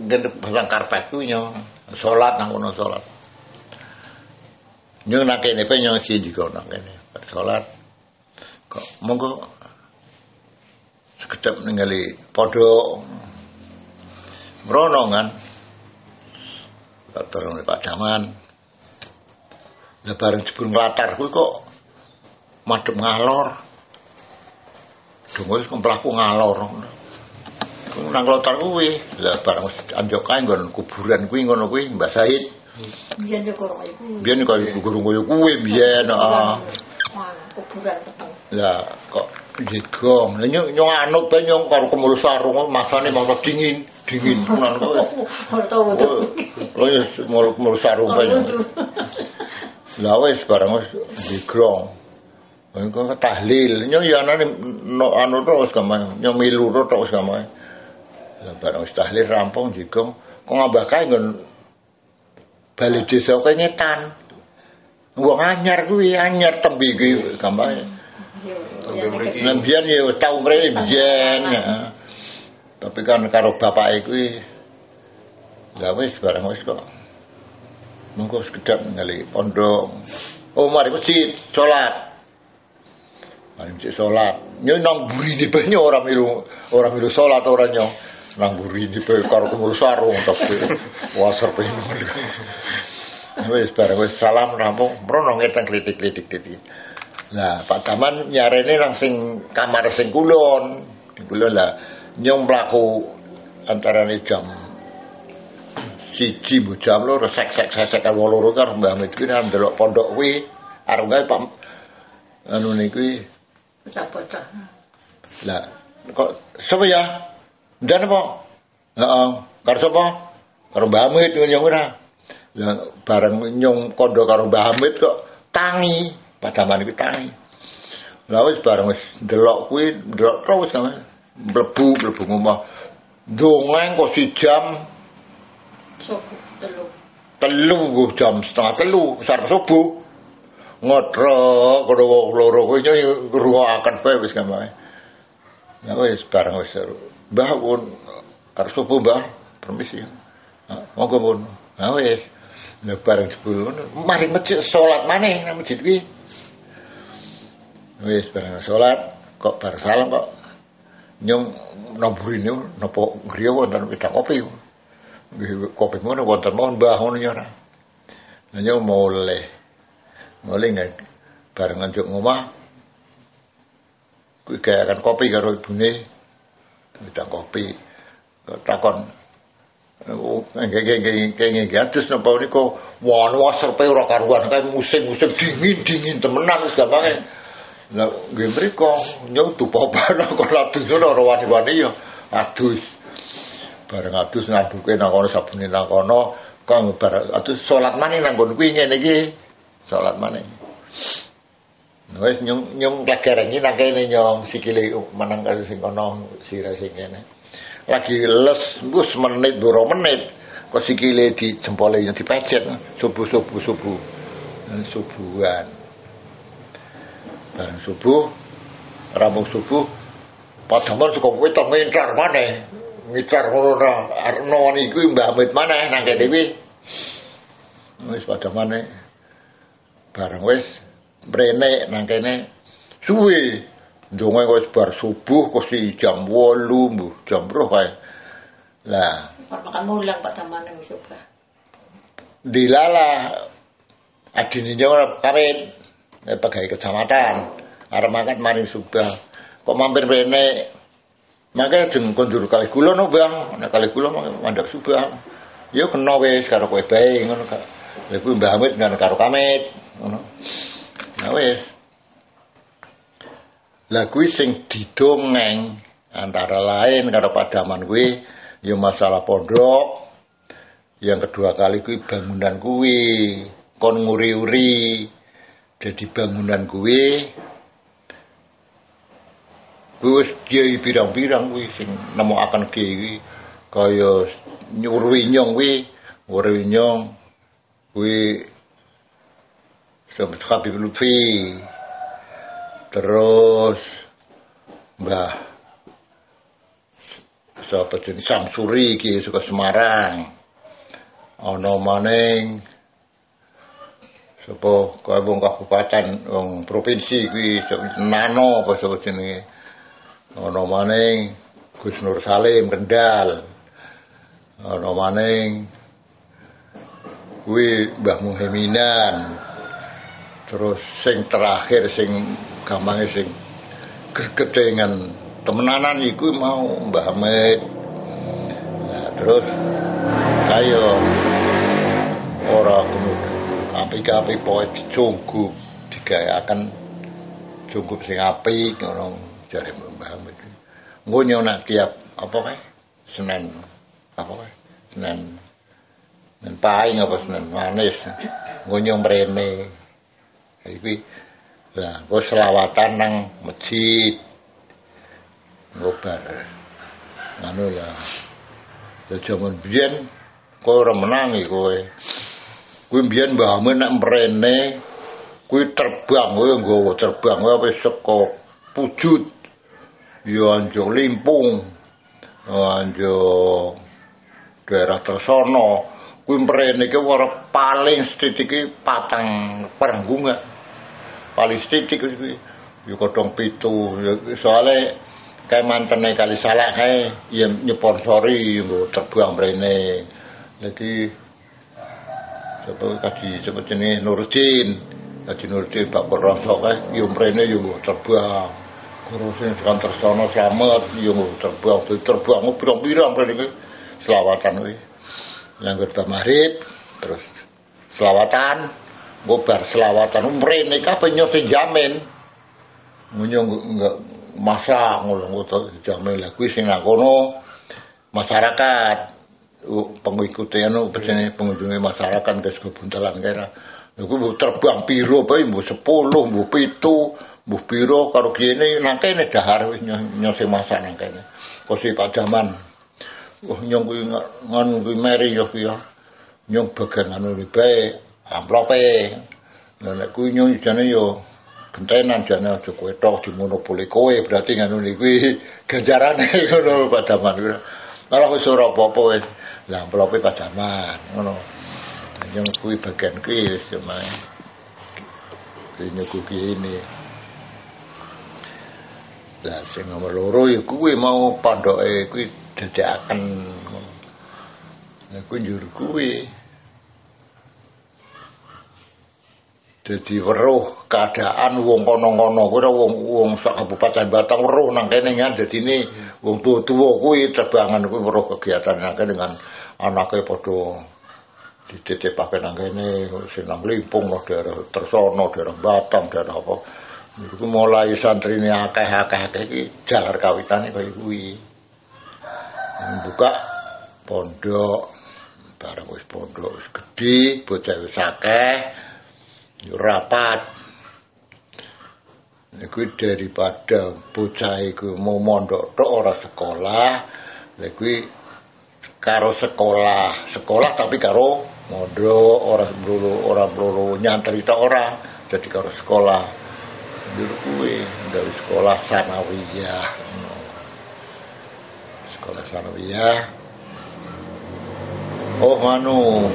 gede pasang karpet ku nyo salat nang kono salat. Nak kene pe nyo si di kono kene. Salat kok monggo sekedap ningali padha mrono kan. Pak Daman. Lah bareng jebul nglatar kuwi kok madhep ngalor. Dungo wis kemplaku ngalor. Nang klotar kuwi. Lah barang wis anjuk kae nggon kuburan kuwi ngono kuwi Mbah Said. Biyen yo kurang iku. biyen kok guru koyo kuwi biyen heeh Wah, kuburan keteng. lah kok jegong lah nyong nyong anut bae nyong karo kemul sarung masane mangsa dingin dingin punan kowe. Ora tau wudu. Oh ya kemul sarung bae lah wis barang wis jegong Engko tahlil, nyo ya anane no anu terus kamae, nyo milu terus kamae. Lah barang wis tahlil rampung jigong, kok ngambah kae nggon bali desa kowe ngetan. Wong anyar kuwi, anyar tembe kuwi mriki. Lah biyen ya tau mrene biyen. ya. Tapi kan karo bapake kuwi lah wis barang wis kok. Monggo sekedap ngali pondok. Oh mari masjid salat. Mari masjid salat. Nyo nang burine bae nyo ora milu ora milu salat ora nyo. Nang burine bae karo kumul sarung tapi wasar pengen. Wis barang wis salam rampung, mrono ngeteng kritik-kritik kritik. Lah Pak Taman nyarene nang sing kamar sing kulon. Kulon lah nyong mlaku antarane jam siji bu jam loro sek sek sek sek karo loro karo Mbah Hamid kuwi nang pondok kuwi arep gawe Pak anu kuwi bocah-bocah. lah kok sapa ya? Ndan apa? Heeh, karo sapa? Karo Mbah Hamid nyong ora. Lah bareng nyong kondo karo Mbah Hamid kok tangi, padaman iki tangi. Lah wis bareng wis ndelok kuwi, ndelok terus kan. Mlebu, mlebu ngomah. Dongeng kok si jam telu. telu jam setengah telu sar subuh ngotrok kono wong loro kuwi ngrungokaken bae wis kamae ya wis bareng wis seru mbah pun arep subuh mbah? Permisi. Monggo pun. Ya wis. Lah bareng jebul mari masjid salat maneh nang masjid kuwi. Wis bareng salat. Kok bar salam kok? Nyong nomburine napa griya wonten wedang kopi. Kopi ngono wonten mawon mbah ngono ya ora. Lah nyong mulai. Mulai nggak bareng nganjuk ngomah. Kuwi gayakan kopi karo ibune. Wedang kopi. Takon nggih adus napa niku wan wasrepe ora karuan kae musim-musim dingin-dingin temenan wis gampange. Lah nggih mriku nyong tupopan kok adus ora wani-wani ya adus. bareng adus ngaduke nang kono sabune nang kono kang bareng adus salat maneh nang kono kuwi ngene iki salat maneh wis nyung nyung lagerengi nang kene nyong sikile menang karo sing kono sira sing kene lagi les bus menit boro menit kok sikile di jempole yang dipecet subuh subuh Dan subuhan bareng subuh rampung subuh Padahal suka kowe tok ngincar maneh. Ngincar ngono ra arno niku Mbah Hamid maneh nang kene kuwi. Wis padha maneh. Bareng wis mrene nang kene suwe. Ndonga wis bar subuh kok si jam 8 mbuh jam 2 kae. Lah, makan mulang Pak Damane wis obah. dilala adine ora kawin eh, pegawai kecamatan arep makan maring subah kok mampir rene makanya jeng kondur kali kula no bang nek kali kula mandap subah ya kena wis karo kowe bae ngono kak Lha kuwi Mbah Hamid karo Kamit ngono. Nah wis. Lah sing didongeng antara lain karo padaman kuwi ya masalah pondok. Yang kedua kali kuwi bangunan kuwi kon nguri-uri. Jadi bangunan kuwi kuwi wis kiai pirang-pirang kuwi sing nemokaken kiai kaya nyuruhi nyong kuwi, nguri nyong kuwi Habib Lutfi terus Mbah. Sapa jeneng Samsuri iki? Suka Semarang. Ana maning. Sapa kaya wong kabupaten wong provinsi kuwi Nano apa sapa jenenge? Ana maning. Gus Nur Salim Kendal. Ana maning. Kuwi Mbah Muheminan terus sing terakhir sing gampange sing gregetengan temenanan iku mau Mbah Hamid nah terus kaya ora kuno apik-apik poe dicunggup digayaken junggup sing apik ngono jare Mbah Hamid engko nak tiap apa kae Senin apa kae Senin Senin paing apa Senin manis. Engko mrene iki lah engko selawatan nang masjid. Ngobar anu lah. Ya jaman biyen kowe ora menangi kowe. Kuwi biyen Mbah Amin nek mrene kuwi terbang kowe nggawa terbang kowe wis saka pujut. Ya anjo limpung. Anjo daerah tersono kuwi mrene iki ora paling sithik iki patang perenggungan paling sithik kuwi ya kodong pitu. Ya soalnya kayak mantene kali salah kae ya nyponsori nggo terbang mrene. Jadi sapa kaji sapa jenenge? Nurdin. Kaji Nurdin Pak Peroso kae yo mrene yo nggo terbang Kurusin sekan tersono selamat nggo terbang terbang pirang-pirang mrene iki selawatan kuwi langgar maghrib terus selawatan ngobar selawatan. Mrene kabeh nyose jamin. Munyo enggak masa ngono jamin lah. Kuwi sing nang masyarakat. Pengikutnya anu besene pengunjungi masyarakat ke kebuntalan kira Iku terbang piro bae? Mbok 10 mbok 7 mbok piro karo kene. Nang kene dahar wis nyose masa nang kene. Kosi Pak Jaman. Wah nyong kuwi kuwi meri yo kuwi nyong anu bae amplope. Nek kuwi nyong jane yo gentenan jane aja kowe tok dimonopoli kowe berarti ngono kuwi ganjarane ngono padaman kuwi. Malah wis ora apa-apa wis. Lah amplope padaman ngono. Yang kuwi bagian kuwi wis cuma ini kuwi ini. Lah sing nomor loro ya kuwi mau pondoke kuwi dadekaken ngono. Kuwi njur kuwi Jadi weruh keadaan wong kono-kono kuwi wong wong sak Kabupaten Batang weruh nang kene kan dadine wong tuwa-tuwa kuwi terbangan kuwi weruh kegiatan nang kene dengan anake padha dititipake nang kene sing nang Limpung no daerah Tersono, daerah Batang, daerah apa. Iku mulai santrine akeh-akeh iki jalar kawitane kaya kuwi. Buka pondok barang wis pondok wis gedhe, bocah wis akeh. Rapat. Iku daripada bocah iku mau mondok tok ora sekolah lha kuwi karo sekolah. Sekolah tapi karo mondok ora mlulu ora mlulu nyantri tok ora jadi karo sekolah. Dulu kuwi dari sekolah sanawiyah. Sekolah sanawiyah. Oh manu.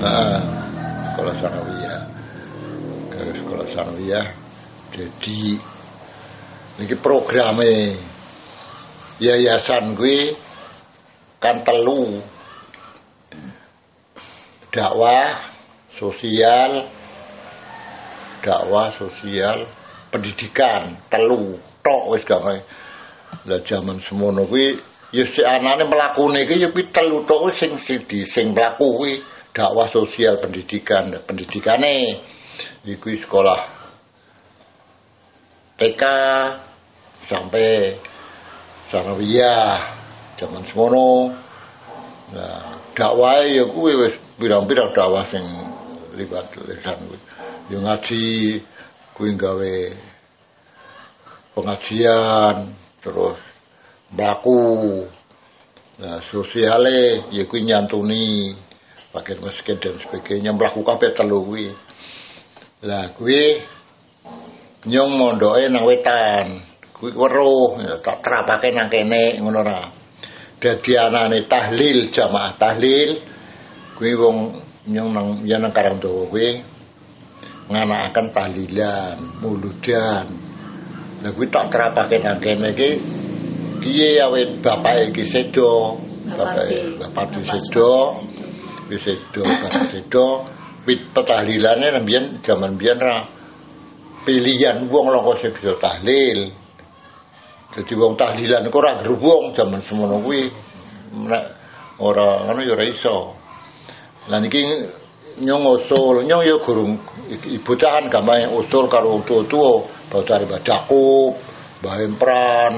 Ah sekolah sanawiyah ke sekolah jadi ini programnya yayasan gue kan telu. Dakwah sosial dakwah sosial pendidikan telu. Tok wis gak lah zaman semono kuwi ya si anane mlakune iki ya telu tok sing sing sing mlaku kuwi dakwah sosial pendidikan. Pendidikane iku sekolah TK sampai sanawiyah zaman semono. Nah dakwah ya kuwi wis pirang-pirang dakwah sing libat lesan kuwi. Ya ngaji kuwi gawe pengajian terus mlaku. Nah sosiale ya kuwi nyantuni pakai miskin dan sebagainya mlaku kabeh telu kuwi. Lah kuwi nyong mondoke nang wetan. Kuwi weruh ya, tak terapake nang kene ngono ra. Dadi anane tahlil jamaah tahlil kuwi wong nyong nang ya nang karang dawa kuwi nganakaken tahlilan muludan. Lah kuwi tak terapake nang kene iki piye awet bapake iki sedo? Bapake bapak sedo wis sedo sedo pit petahlilane mbiyen jaman mbiyen ra pilihan wong loko sing bisa tahlil. Jadi wong tahlilan kok ora gerubung jaman semono kuwi. Ora ngono ya ora iso. Lah niki nyong usul nyong ya gurung ibu cahan gampang usul karo tuwa-tuwa bau cari badaku Mbah Empran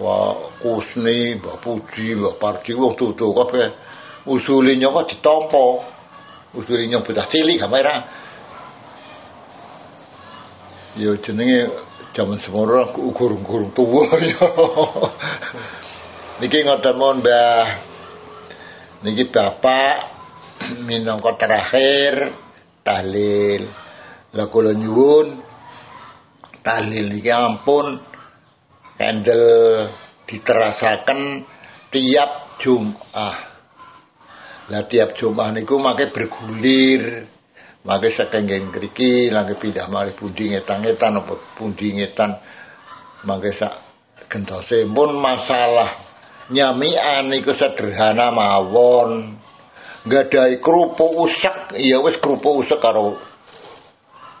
Wah Kusni Mbah Puji Mbah Parji wong tuwa-tuwa kabeh usule nyong kok ditampa usule nyong bocah cilik gampang ra ya jenenge jaman semono ukur-ukur tuwa ya. Niki ngoten mon Mbah. Niki Bapak minangka terakhir tahlil. Lah kula nyuwun tahlil niki ampun kendel diterasaken tiap Jumat. Lah tiap Jumat niku make bergulir Maka saking ngriki lagi pindah malih pundi ngetan-ngetan apa pundi ngetan. Mangke sak gentose pun masalah. Nyamian iku sederhana mawon. Nggadahi kerupuk usek ya wis kerupuk usek karo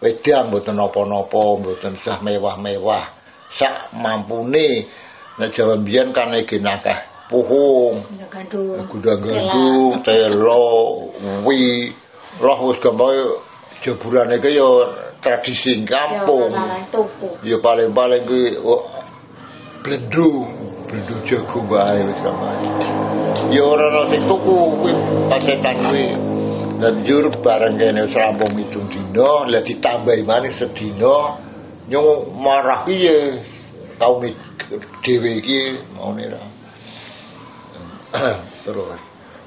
wedang mboten napa-napa mboten sah mewah-mewah. Sak mampune nek jaman biyen kan nakah puhung Gandum. gudang gandum telo wi loh wis gampang jaburane ke ya tradisi kampung. Ya, ya paling-paling kuwi oh, blendu. Blendu jagung wae wis gampang ya ora ana sing tuku kuwi pasetan kuwi. Dan jur bareng kene wis rampung pitung dina lah ditambahi maneh sedina nyong marah piye? Kaum dhewe iki maune ra terus.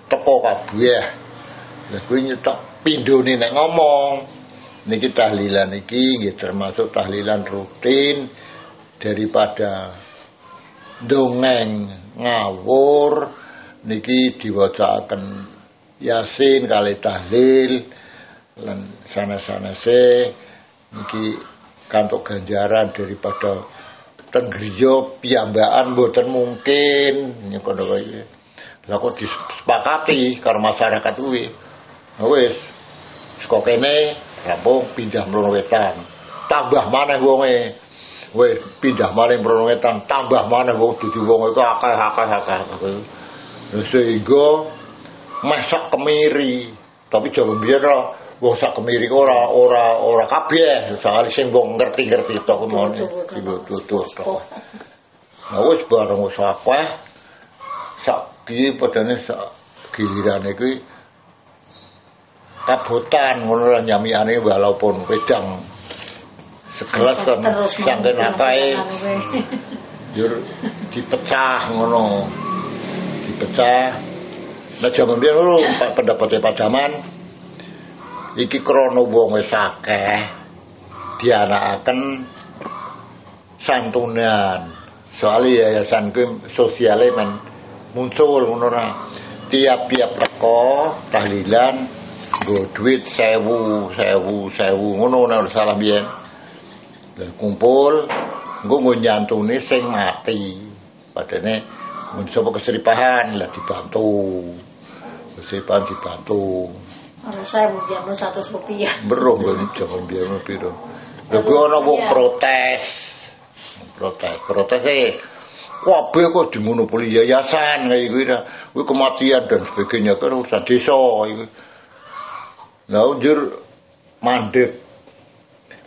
Teko kabeh lah kuwi nyetok pindhone nek ngomong. Niki tahlilan iki nggih termasuk tahlilan rutin daripada dongeng ngawur. Niki diwacaaken Yasin kali tahlil. Lan sanes-sanese niki kantuk ganjaran daripada tenggriya piyambakan mboten mungkin. Nyekono kaya lah kok disepakati karo masyarakat kuwi? Nah, wis. Saka kene rampung pindah mrono wetan. Tambah maneh wonge. Wis pindah maneh mrono wetan tambah maneh wong dadi wong itu akeh-akeh akeh Nah, sehingga masak kemiri. Tapi jaman biyen ora wong sak kemiri ora ora ora kabeh. Soal sing wong ngerti-ngerti tok ngono. Iki tutur tok. Nah wis bareng wis akeh sak piye padane sak gilirane kuwi? Kabotan ngono lah nyamiane walaupun wedang segelas kan sangken akae jur dipecah ngono. Dipecah. Nah jaman biyen lho pendapatnya Pak Jaman iki krana wong wis akeh dianakaken santunan. Soalnya yayasan kuwi sosiale men muncul ngono tiap-tiap teko tahlilan nggo duit sewu sewu sewu. Ngono nek salah biyen. Kumpul engko nggo nyantuni sing mati. Padane mun sapa keseripahan lah dibantu. Keseripahan dibantu. Ora saya jamu satu rupiah. beruh kan jaman biyen piro. Lha kuwi ana wong protes. Protes protes e kabeh kok dimonopoli yayasan kayak gitu kuwi kematian dan sebagainya kan urusan desa iki Lah njur mandek.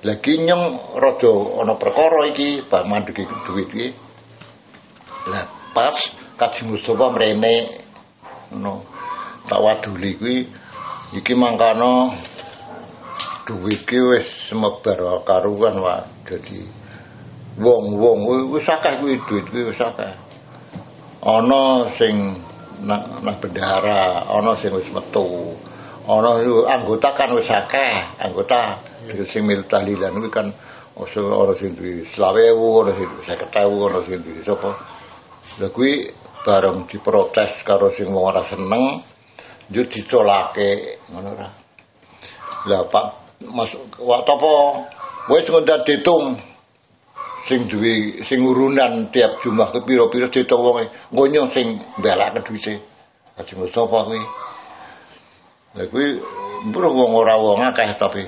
Lagi nyong rada ana perkara iki, bar mandek iki duit iki. Lah pas Kaji Mustafa mrene ngono. Tak waduli kuwi iki mangkana duit ki wis semebar karuan. Dadi wong-wong wis akeh kuwi duit kuwi wis akeh. Ana sing nang nang bendahara, ana sing wis metu. Ana anggota kan wis akeh, anggota sing milu tahlilan kuwi kan ana sing duwe 20.000, ana sing duwe 50.000, ana sing duwe sapa. Lah kuwi bareng diprotes karo sing wong ora seneng, yo dicolake ngono ora. Lah Pak Mas wak apa wis ngondat ditung sing duwe sing urunan tiap Jumat ke pira-pira ditung wonge ngonyo sing mbelake duwite. Haji Mustofa kuwi. Lah kuwi mbro wong ora wong akeh tapi.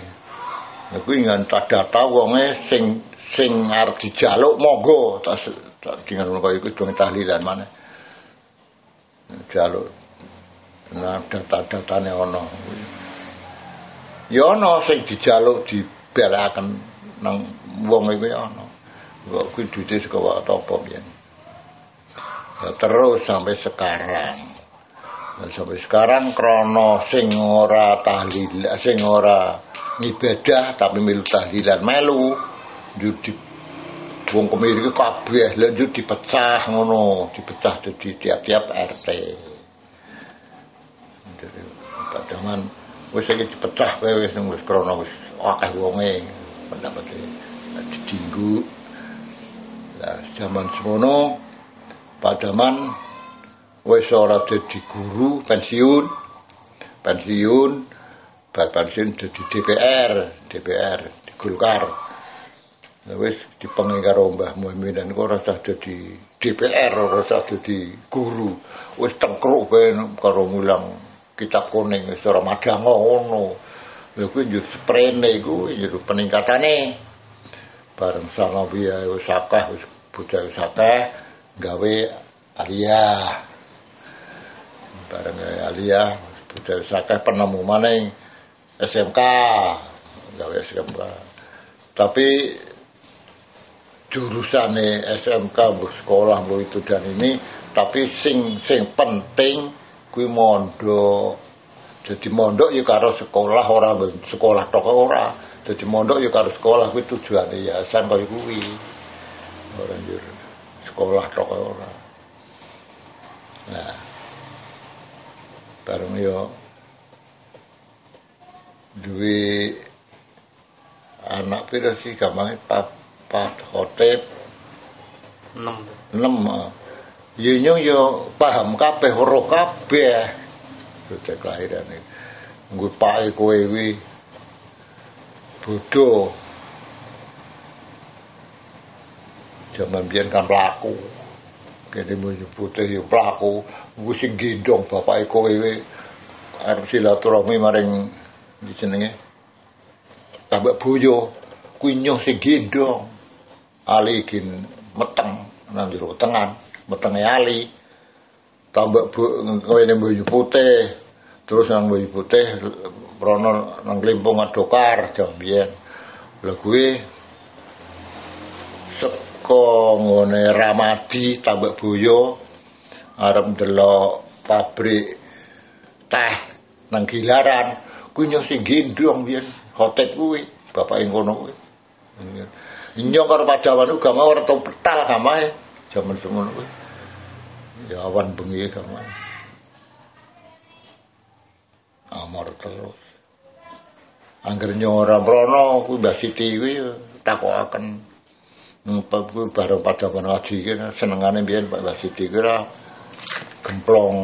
Lah kuwi ngantah data wonge sing sing arep dijaluk monggo tak tinggal ngono kaya iku dong tahlilan maneh. Jaluk. Nah data-datane ana kuwi. Ya ana sing dijaluk dibelaken nang wong iku ana. Kok kuwi duite saka wak apa pian. Ya, terus sampai sekarang. Nah, sampai sekarang krono sing ora tahlil, sing ora tapi milu tahlilan melu njur di wong kemiri ki kabeh lha njur dipecah ngono, dipecah dadi tiap-tiap RT. Padangan wis iki dipecah kowe wis wis krono wis akeh wonge pendapate didinggu. Lah zaman semono padaman wis ora dadi guru pensiun. Pensiun bar pensiun dadi DPR DPR di Golkar. Lah wis dipengen karo Mbah Muhammad kok ora usah dadi DPR ora usah dadi guru. Wis tengkruk bae karo mulang kitab kuning wis ora madang ngono. Lha kuwi njur sprene iku njur peningkatane bareng sanawi ae wis akeh wis bocah wis akeh gawe aliyah. Bareng aliyah bocah wis akeh penemu maning SMK gawe SMK tapi jurusane SMK bu sekolah bu itu dan ini tapi sing sing penting kuwi mondok. Jadi mondok ya karo sekolah ora sekolah tok ora jadi mondok ya karo sekolah kuwi tujuane yayasan kaya kuwi. Ora njur sekolah tok ora. Nah bareng yo duwe anak pira sih gamane papat khotib. Enam tuh enam yo yo yo paham kabeh weruh kabeh. Kelahiran iki nggo pake kowe kuwi bodho zaman biyen kan pelaku kene mau putih yo pelaku nggo sing gendong bapake kowe kuwi arep silaturahmi maring jenenge. Tambak boyo. Kuwi nyoh sing ali gin meteng. Nang jero wetengan. Metenge ali. Tambak bu kene boyo putih terus nang boyo putih rono nang klimpung adokar jam biyen. Lha saka ngone Ramadi tambak boyo arep ndelok pabrik teh nang Gilaran. Kuwi nyoh sing gendong biyen hotek kuwi bapake ngono kuwi. Nyong karo padawan agama ora tau petal gamae jaman semono kuwi. Ya awan bengi gamae amor terus angger nyong ora mrono kuwi Mbah Siti kuwi takokaken. Ngumpet kuwi bareng padawan ngaji iki senengane biyen Pak Mbah Siti kuwi gemplong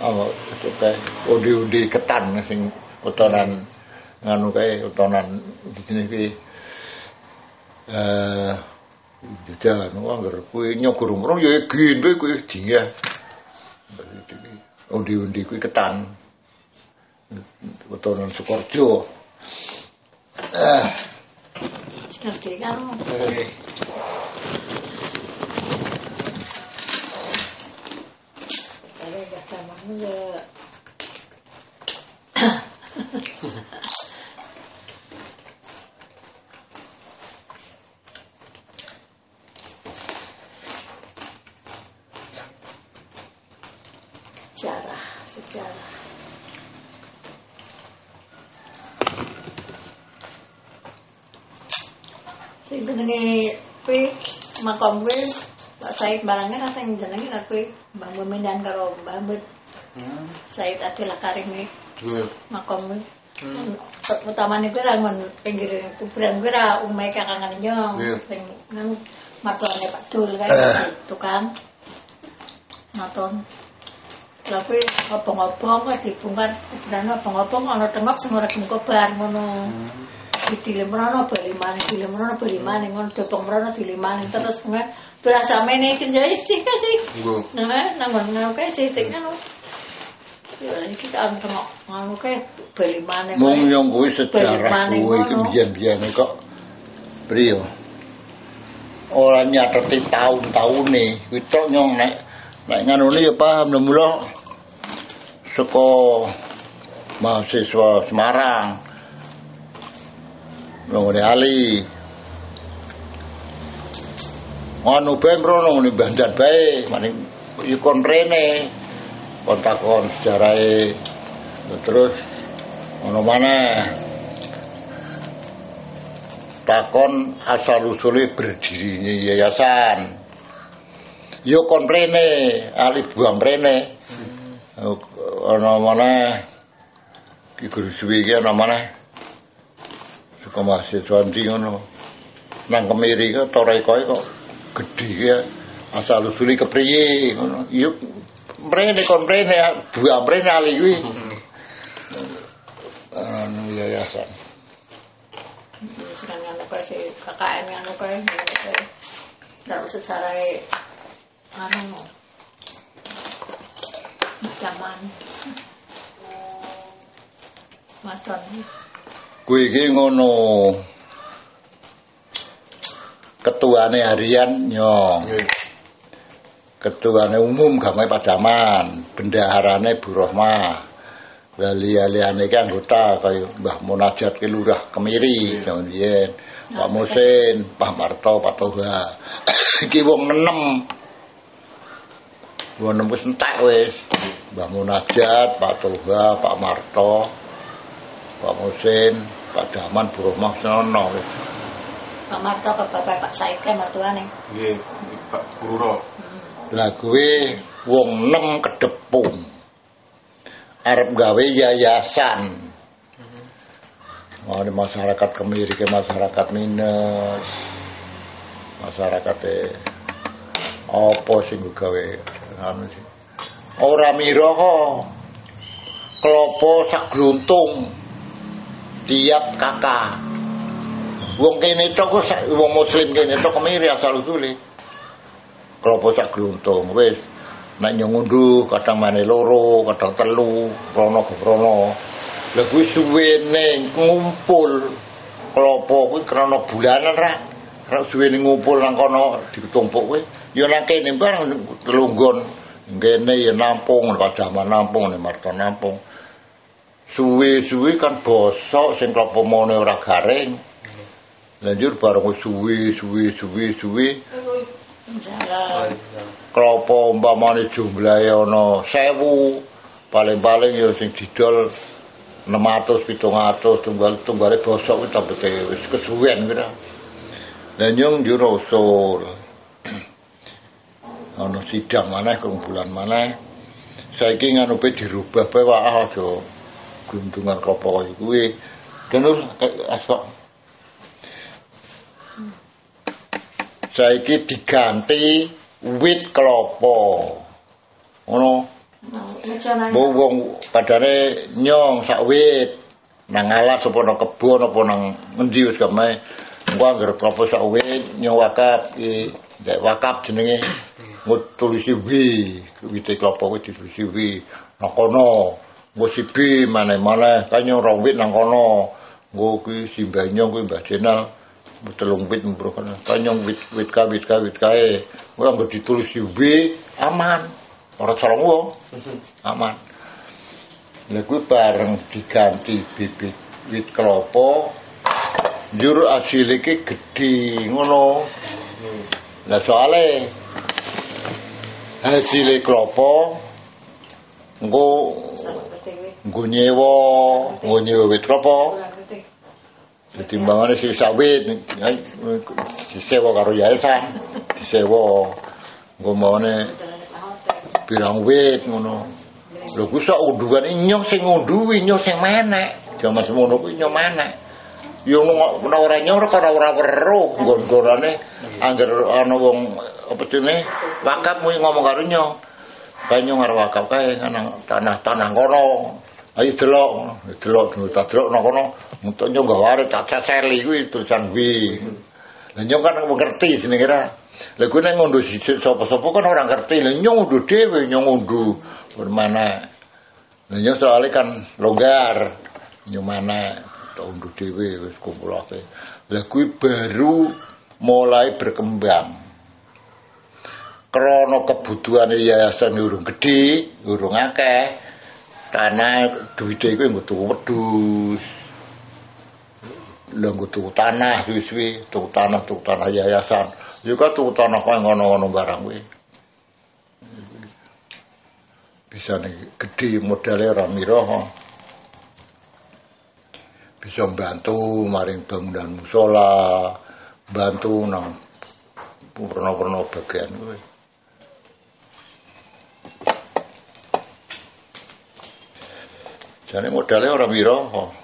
apa itu undi-undi ketan sing utonan nganu kae utonan di sini ki eh jajan anggar kuwi nyogur umroh ya gende kuwi dingeh undi-undi kuwi ketan utonan Sukorjo eh. Sekarang karo. Ada gak sama ya. sejarah sejarah sing jenenge kuwi makom Pak Said barangnya rasa yang jenenge lah kuwi Mbah Mumindan karo Mbah Mbet Hmm. Said Adil Karim kuwi Nggih. makom kuwi utamane kuwi ra ngon pinggir kuburan kuwi ra ume kakangan nyong Iya. sing nang matuane Pak Dul kae tukang maton Lah kuwi obong-obong kok dibungkat kuburan obong-obong ana tengok sing ora kobar ngono. Didilem rono bali maning, dilem rono bali maning ngono dobong rono dilem maning terus nge berasa mene iki ya kasih. Nggih. Nah, nang ngono kae sih tek ngono. Ya iki kan tengok ngono kae bali maning. Mung yang kuwi sejarah kuwi iki ngono? biyen-biyen kok priyo. Ora nyateti taun-taune, kuwi tok nyong nek nek nganune ya paham lho mula saka mahasiswa Semarang. Nang Ali. Anu bae mrono ngene Banjar bae, maning ikon rene. Kontakon sejarahe terus ono mana takon asal usulnya berdirinya yayasan. Yo kon rene ali buang rene. Ono mana ki guru suwi ki ono mana suka mahasiswa ndi ngono? Nang kemiri ke tore koe kok gedhe ya. Asal usulnya kepriye ngono? Yo mrene kon mrene buang mrene ali anu yayasan Sekarang ngono kae si KKN ngono kae ngono kae. Ndak secara anu zaman maton kuwi iki ngono ketuane harian nyong Nggih. ketuane umum gamai padaman bendaharane Bu Rohmah Lali aliane ki anggota kaya Mbah Munajat ki Lurah Kemiri zaman biyen Pak Musin, Pak Marto, Pak Toha. Iki wong enem. Wong enem wis entek wis. Mbah Munajat, Pak Toha, Pak Marto, Pak Musin, Pak Daman, Bu Rohmah sono wis. Pak Marto ke Bapak Pak Said kan mertuane. Nggih. Pak Guru. Lah kuwi wong nem kedepung. Arep gawe yayasan. Mau di masyarakat kemiri ke masyarakat minus. Masyarakat apa sing gawe anu sih. Ora mira kok. Klopo sak gluntung. Tiap kakak. Wong kene tok wong muslim kene tok kemiri asal usule. klopo sak gluntung wis. Nek nyong ngunduh kadang mane loro kadang telu rono ke rono lha kuwi suwene ngumpul klopo kuwi krana bulanan ra. Ra suwene ngumpul nang kono ditumpuk kuwi. Ya nang kene barang telunggon kene ya nampung padaman nampung nek marta nampung suwe-suwe kan bosok sing klopo mone ora garing lanjut bareng wis suwe suwe suwe klopo umpamane jumlahe ana 1000 paling-paling ya sing didol 600 700 tunggal tunggale bosok kuwi tambete wis kesuwen kuwi ta. Lah nyung yo rasul. ana sidang maneh kumpulan maneh. Saiki nganupe dirubah bae wae aja glundungan klopo kuwi. Denur asok. Saiki diganti wit klopo. Ngono. Mbok wong padane nyong sak wit nang alas apa nang kebon apa nang ngendi wis gak mae. Engko anggere klopo sak wit nyong wakaf iki wakaf jenenge ngutulisi wi wite klopo kuwi ditulisi wi nang kono. Engko si B maneh-maneh kan nyong rong wit nang kono. Engko kuwi simbah nyong kuwi Mbah Jenal telung wit mbro kono. Nyong wit wit ka wit ka wit kae. Kuwi anggere ditulisi wi aman. Ora colong wong aman. Lha kuwi bareng diganti bibit wit kelapa njur asil iki gedhe ngono. Lah soale hasil kelapa engko nggo nyewa, nggo nyewa wit kelapa. Dadi mbangane sing sawit disewa karo yayasan, disewa engko mbangane pirang wit ngono. Lho ku sok unduan nyong sing ngunduwi nyong sing menek. Jaman semono kuwi nyong menek. Yo ora ora nyong ora ora weruh nggon-gonane angger ana wong apa jenenge wakaf mung ngomong karo nyong. Kae nyong arep wakaf kae nang tanah-tanah kono. Ayo delok, delok tak delok nang kono. Mutuk nyong gaware caca seli kuwi tulisan kuwi. Lah nyong kan ngerti jenenge ra. Lah kuwi nek ngunduh sapa-sapa kan ora ngerti. Lah nyong ngunduh dhewe nyong ngunduh mana Nyo soalnya kan longgar nyo mana tak unduh dhewe wis. Lah kuwi baru mulai berkembang. Krana kebutuhane yayasan urung gedhe, urung akeh. Tanah duwite iku nggo tuku wedhus. Nggo tuku tanah suwi-suwi, tuku tanah, tuku tanah yayasan. Yo kok tuku tanah kaya ngono-ngono barang kuwi. bisa nih gede orang miroh bisa bantu maring bangunan musola bantu nang purna-purna bagian gue jadi modalnya orang miroh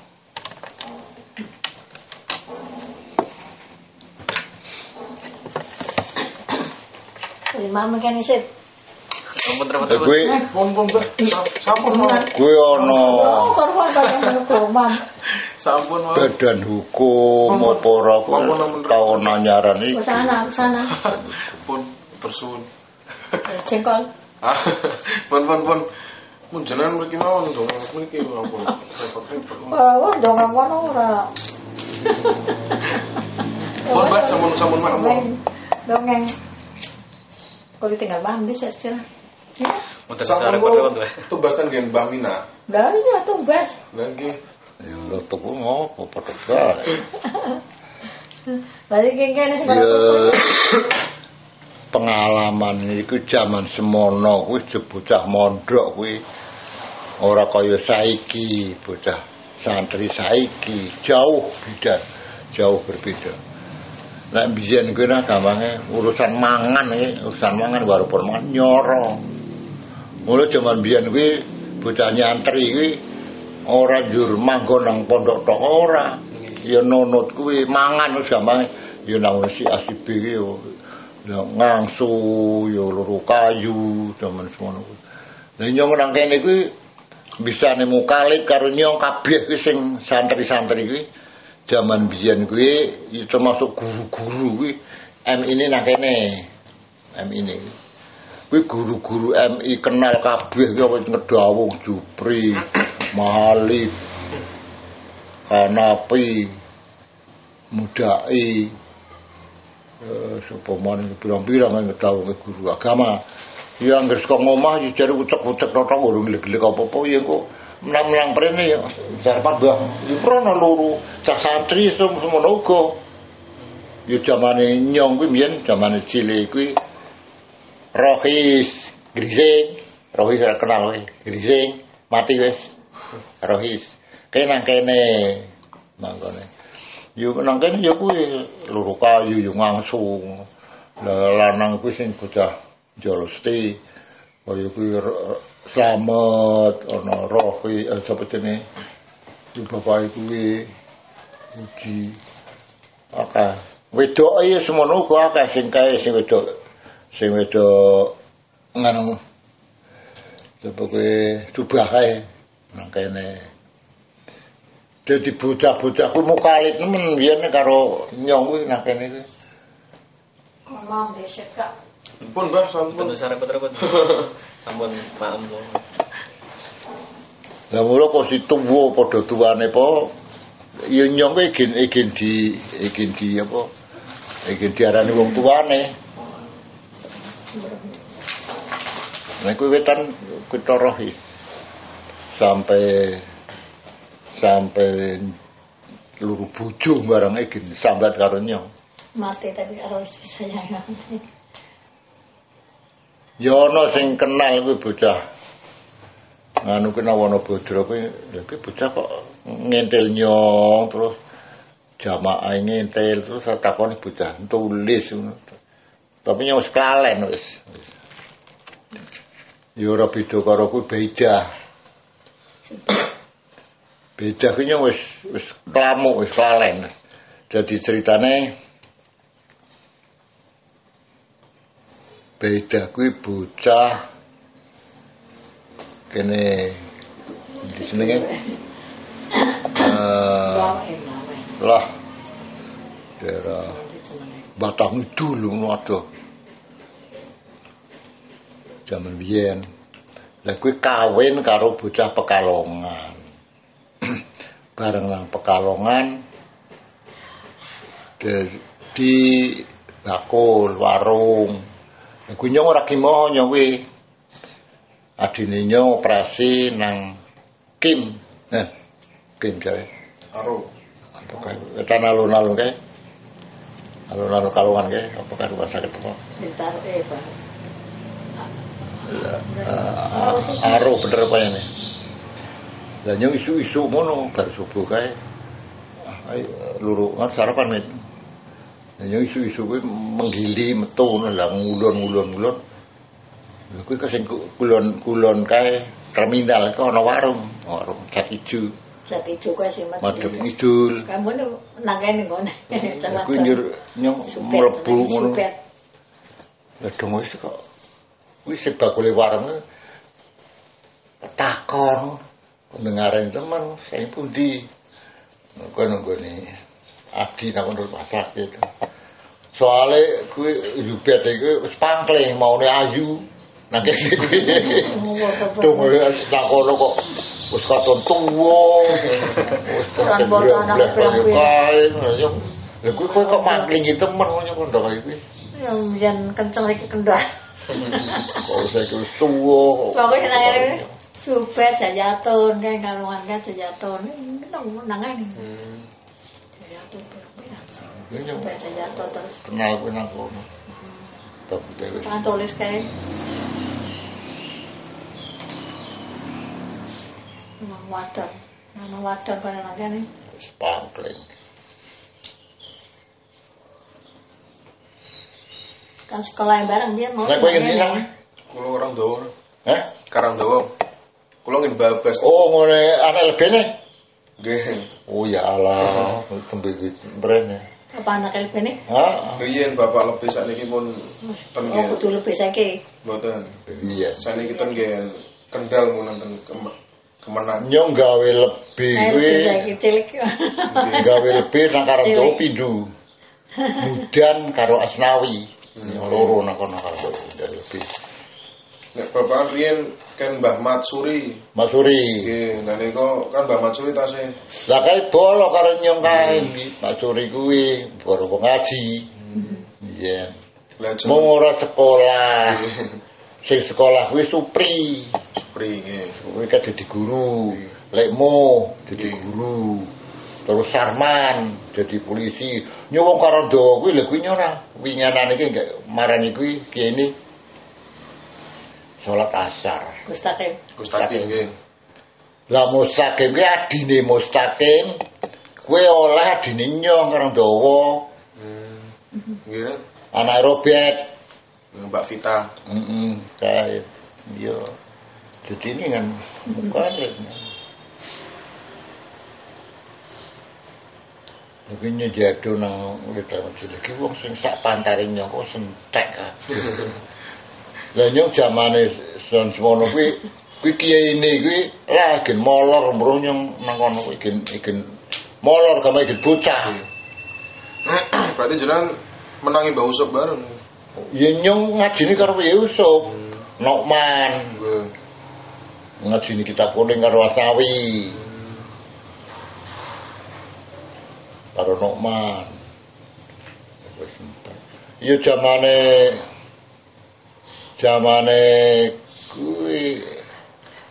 Lima mungkin pun sampun kuwi ana Oh, badan hukum apa ora tau nanyaran iki. Ke sana, sana. pun tersun. Jengkol. Ah, pun pun pun. Mun jenengan mriki mawon dong, mriki ampun. Repot-repot. Oh, dong ngono ora. Pun Mbak sampun sampun mak. Dongeng. Dongeng. Kalau tinggal mandi saya istilah. Ya, tugas kan gen Mbak Mina. dah iya tuh bes. Lagi Ya lho tuku ngopo padha bae. Balik kene sing pengalaman iku zaman semono kuwi bocah mondok kuwi. Ora kaya saiki bocah santri saiki jauh beda jauh berbeda. Nek biyen kuwi nah gampange urusan mangan iki urusan mangan baru pun mangan nyoro. Mulai zaman biyen kuwi bocah nyantri kuwi ora njur manggon nang pondok tok ora. Ya nunut kuwi mangan wis gampange ya nang si asib iki yo ya ngangsu ya loro kayu zaman semono kuwi nyong kene bisa nemu kali karo nyong kabeh kuwi sing santri-santri zaman biyen kuwi ya termasuk guru-guru kuwi M ini nang kene ini. Kuwi guru-guru MI kenal kabeh apa ngedawung Jupri Mahalif Hanapi Mudai sapa maneh pirang-pirang yang ngedawung guru agama. Ya anggere saka ngomah ya jare ucek-ucek tok urung gleg-gleg apa-apa ya kok. Menang-menang prene ya. Sarpan mbah ya prono loro cah santri semono uga ya zamane nyong kuwi mbiyen zamane cilik Rohis Grising Rohis ora kenal kowe Grising mati Rohis. Kene kene mangkone yo nang kene yo kuwi loro kayu yo lah lanang kuwi sing bocah jolosti kaya kuwi R- slamet ana rohi eh, sapa jenenge? Yo bapak kuwi uji akeh. Wedok ya semono kok akeh sing kae sing wedok sing wedok nganu sapa kuwi? Subah kae nang kene Dadi bocah-bocah kuwi mukalit nemen biyen karo nyong kuwi nang kene kuwi. Ngomong desek kak. pun Mbak sampun. Pada waktu Sampun paham dong. Lah mula kok si tuwa padha tuwane po ya nyong kuwi igen igen di igen di apa? Igen diarani wong tuane. Nek kuwi wetan rohi. sampai sampai luru bojo barang iki sambat karo nyong. Mati tapi kalau istri saya mati. Ya ana sing kenal kuwi bocah. Nganu kena wana bodro kuwi, lha kuwi bocah kok ngentil nyong terus jamaah ngentil terus saya takoni bocah tulis. Tapi nyong wis kelalen wis. Ya ora beda karo kuwi beda. Beda nyong wis wis klamuk wis kelalen. Jadi ceritane beda kuwi bocah kene di sini kan lawe. lah daerah Batang Idul ngono ada zaman biyen lah kuwi kawin karo bocah Pekalongan bareng nang Pekalongan de- di bakul warung. Kuwi nyong ora kimo nyong kuwi adine nyong operasi nang Kim. Eh Kim jare Aro. apakah wetan alun-alun kae. Alun-alun kalungan kae. Apakah rumah sakit apa? Ditaruh eh Pak. uh, aro bener apa ini lah isu-isu mono bar subuh kae. Ayo luru kan sarapan lah nyong isu-isu kuwi menggili metu ngono lah ngulon-ngulon ngulon lha kuwi kasing kulon kulon kae terminal kok ana warung. Warung cat ijo. Jadi juga sih mati. madhep idul Kamu nih nangkene ngono. Kuwi nyur nyong mlebu ngono. Lah dong wis kok wis sebakule warung takon pendengaren teman saya pundi? Kono nggone adi nang rumah sakit soale kuwi yubet iku wis pangkling maune ayu. Nang kene kuwi. Wis nang kono kok wis katon tuwa. Wis anak pirang-pirang. kae. Lha kuwi kowe kok mangkling temen ngono kok kuwi Yang jan kenceng iki kendor. kalau saya wis tuwa kok Supet jajatun kayak kalungan kan jajatun. Nang nangane. Hmm. Jajatun. Ya, nyong Supet jajatun terus kenal nang kono tapi dewe Tangan tulis kayak Nang wadon Nang wadon kaya nangkene wis pangkling Kan sekolah yang bareng dia mau Lah kowe ngendi nang? Kulo orang Dawa. Hah? Karang Dawa. Kulo ngin babas. Oh, ngene anak lebene. Nggih. Oh ya Allah, tembe brene. Apa anak lebih nih? Hah? Riyen bapak lebih sakniki pun ten Oh kudu lebih saiki Mboten. Iya. Sakniki ten nggih Kendal mun nonton Kem- Kemenang. Nyong gawe lebih kuwi lebih saiki cilik gawe lebih nang Karangdo Cilik. pindu. Mudan karo Asnawi. Yang loro nang kono karo lebih. Nek bapak riyen kan Mbah Matsuri. Masuri. Nggih, nah niku kan Mbah Matsuri tasih Lah kae bolo karo nyong kae Masuri kuwi baru ngaji. Iya. Belajar Mau ora sekolah. Sing sekolah kuwi Supri. Supri nggih. Kuwi kan dadi guru. Lekmo dadi guru. Terus Sarman jadi polisi. Nyuwung karo Dawa kuwi lho kuwi nyora. Winganan iki enggak marani kuwi kene salat asar. Gustakim Gustakim nggih. Lah mustaqim kuwi adine mustaqim. Kuwi oleh adine nyong karo Dawa. Hmm. Nggih. Anak Robert. Mbak Vita. Heeh, kae. Yo. Jadi ini kan bukan Tapi nyejado nang cilik iki wong sing sak pantare nyong kok sentek. Lah nyong zamane son semono kuwi kuwi kiyaine kuwi lah gen molor mruh nyong nang kono kuwi gen gen molor kama gen bocah. Berarti jenengan menangi Mbah Usop bareng. Ya nyong ngajine karo Yusuf. Nokman Nggih. ngajini kitab kuning karo Asawi. Karo Nokman. Wis entek. Ya zamane zamane kuwi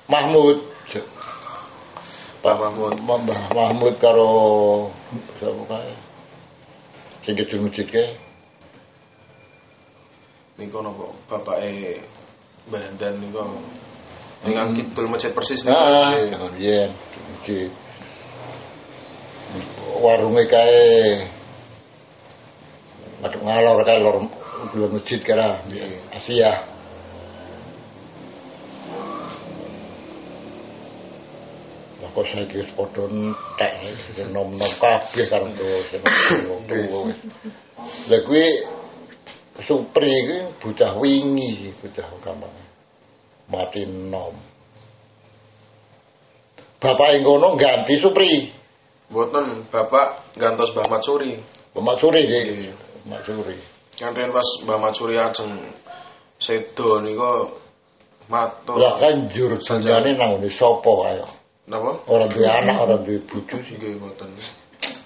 Mahmud Pak Mahmud. Mbah Mahmud karo sapa kae. Sing kecil masjidke. Niku napa bapake Mbah Dan niku. Ning kidul masjid persis niku. Nah, iya, masjid. Warunge kae Maduk ngalor kae lor belum masjid kira Iya. Asia. Kok saiki wis padha entek sing nom-nom kabeh karo tuwa sing tuwa wis. Lah kuwi Supri iki bocah wingi bocah gampang. Mati nom. Bapak ngono ganti Supri. Mboten Bapak gantos Mbah Matsuri. Matsuri iki. Iya. Matsuri. Kan riyen pas Mbah Matsuri ajeng sedo niku matur. Lah kan jur dunyane nang sapa kaya? Napa? Ora duwe anak, ora duwe bojo sih. Nggih mboten.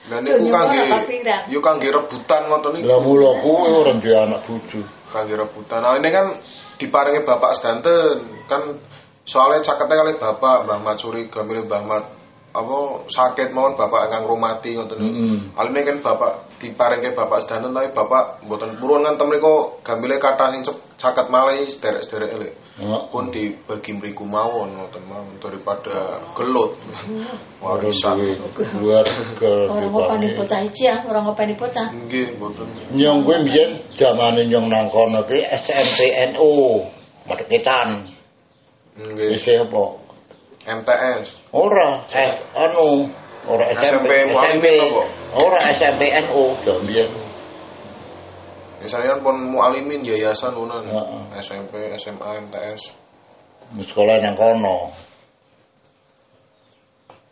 Lah niku kangge yo kangge rebutan ngoten niku. Lah mula kuwi ora duwe anak bojo. Kangge rebutan. Nah ini kan diparingi bapak sedanten kan soalnya caketnya kali bapak Mbah Matsuri gamile Mbah Mat apa sakit mohon bapak ingkang rumati ngoten niku. Heeh. Aline kan bapak diparingke bapak sedanten tapi bapak mboten purun kan temen niku gambile kathah sing cek- caket malih sederek-sederek elek. Heeh. Pun dibagi mriku mawon ngoten mawon daripada gelut. Warisan. keluarga Orang ngopani dipake. bocah iki ya, orang ngopani bocah. Nggih mboten. Nyong kuwi mbiyen zamane nyong nang kono ki SMPNU. Madeketan. Nggih. Isih apa? MTS. Ora, eh, anu, ora SMP, SMP, SMP, ora SMPNU, jombian. Misalnya kan pun mualimin yayasan unan. SMP, SMA, MTS. sekolah nang kono.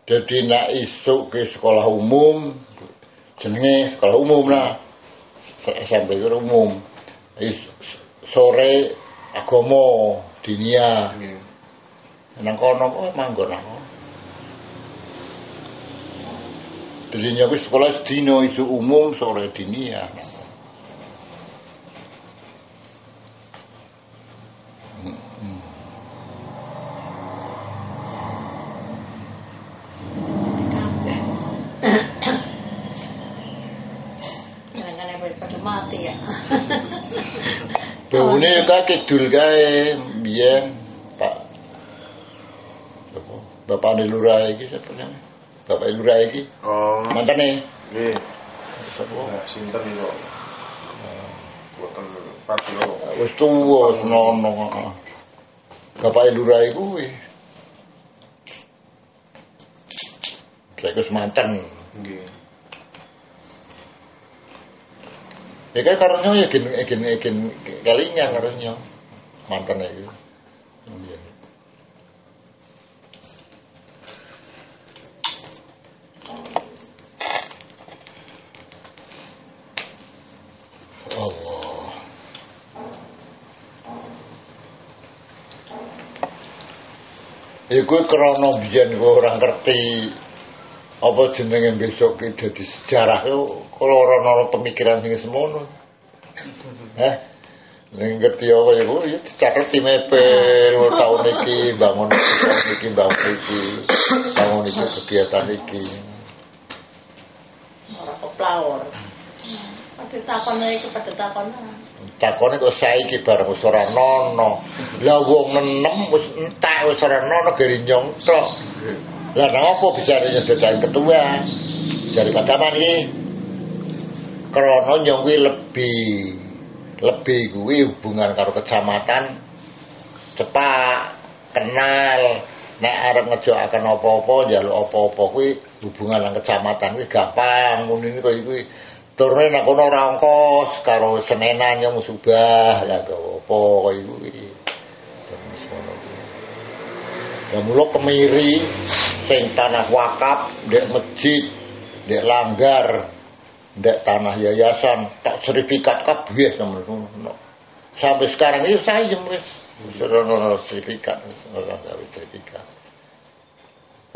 Jadi nak isuk ke sekolah umum, jenenge sekolah umum lah. SMP itu umum. Is- sore agama dinia Nggih. Nang kono kok manggon kono. Jadi nyaku sekolah sedino isu umum sore mati ya. Baune ka kidul kae biyen Pak Apa? Bapak lurah iki sapa jenenge? Bapak lurah iki Oh. mantane Nggih. sapa? Nah, sinten iki kok? Boten patio. Wis tuwa nono. Bapak lurah iku kuwi. Saiki wis manten. Nggih. Ya kan karunya ya gen gen gen kalinya karunya mantan itu. Iya. Iku krana biyen kok ora ngerti apa jenenge besok ki dadi sejarah ku kalau ora ana pemikiran sing semono. Heh. Ning ngerti apa ya dicatet di mepel oh, tahun iki bangun iki, iki bangun iki bangun iki kegiatan iki. Orang keplawor. Pada takon iki pada takon. Takone kok saiki bareng wis ora nono. Lah wong nenem wis entek wis ora nono gerinyong tok. Lah nang apa bisa nyedhaki ketua? Jari kacaman iki. Krana nyong kuwi lebih lebih kuwi hubungan karo kecamatan cepak kenal nek arep ngejokaken apa-apa njaluk apa-apa kuwi hubungan nang kecamatan kuwi gampang ini kaya kuwi turune nek kono ora ongkos karo senenan nyong subah lah apa ngono kuwi. Ya mula kemiri sing tanah wakaf ndek masjid ndek langgar ndek tanah yayasan tak sertifikat kabeh semono. Sampai sekarang itu saya wis ono sertifikat, ora gawe sertifikat.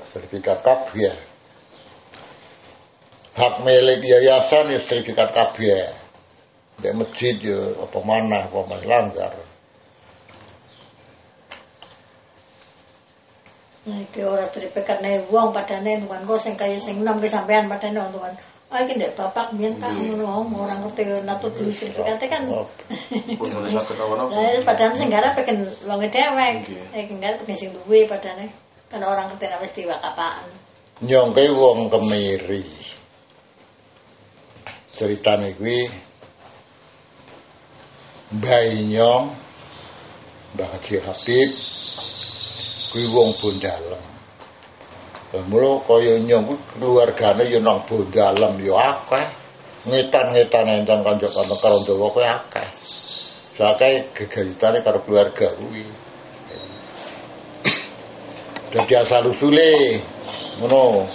Sertifikat kabeh. Hak milik yayasan ya sertifikat kabeh. Ndek masjid ya apa mana apa mana langgar. Nah, iki ora tripekane wong padane nuwan kok sing kaya sing nom ki sampean padane wong tuan. Ah iki ndek bapak biyen kan Nggih. ngono ora ngerti natur dulu tripekate kan. Pun saged awan apa? Lah padahal sing garap pengen wong dhewek. Nggih. Iki garap pengen sing duwe padane. Kan orang ngerti nek wis diwakapaan. nyongke wong kemiri ceritane kuwi Mbah Mbah Haji Habib kuwi wong Bondalem Lah mula kaya nyong kuwi keluargane ya nang Bondalem ya akeh. Ngetan-ngetan enten kanca-kanca karo Dawa kuwi akeh. Sakai gegayutane karo keluarga kuwi. Dadi asal usule ngono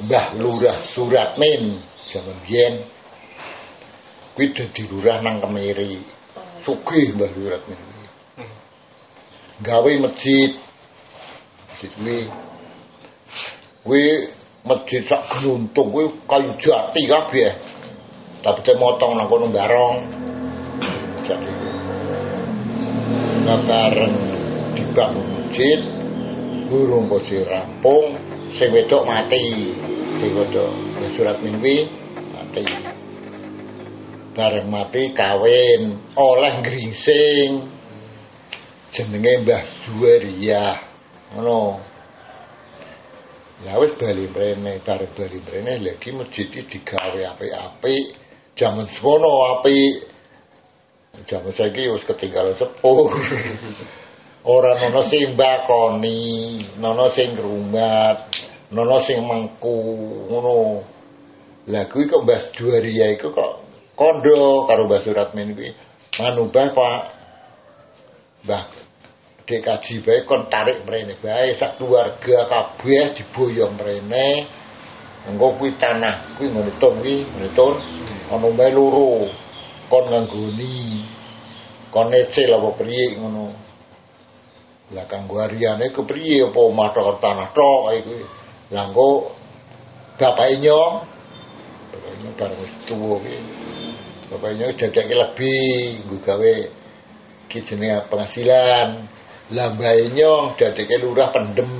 Mbah Lurah Suratmin jaman biyen kuwi dadi lurah nang Kemiri. Sugih Mbah Suratmin. Gawe masjid. Masjid kuwi kuwi masjid sak gluntung kuwi kayu jati kabeh. Tapi te motong nang kono barong. Jadi bareng dibangun masjid burung kok rampung sing wedok mati Mbah surat minwi mati bareng mati kawin oleh gringsing. Jenenge Mbah Zuwaria ngono. Lah wis bali mrene bareng bali mrene lagi masjid iki digawe apik-apik jaman semono apik. Jaman saiki wis ketinggalan sepuh ora nono sing mbakoni, nono sing ngrumat, nono sing mengku ngono. Lah kuwi kok Mbah Duaria iku kok kondo karo Mbah Suratmin kuwi. Manu Mbah Pak. Mbah Dek bae kon tarik mrene bae sak keluarga kabeh diboyong mrene. Engko kuwi tanah kuwi ngene ton kuwi, ngene ton ana meh loro. Kon nganggoni. Kon necil apa priye ngono. Lah kanggo ariane kepriye apa omah tok tanah tok kuwi. Lah engko bapake nyong bapake nyong bareng tuwa kuwi. Bapake nyong dadake lebih nggo gawe ki jenenge penghasilan. Lah nyong dadake lurah pendem.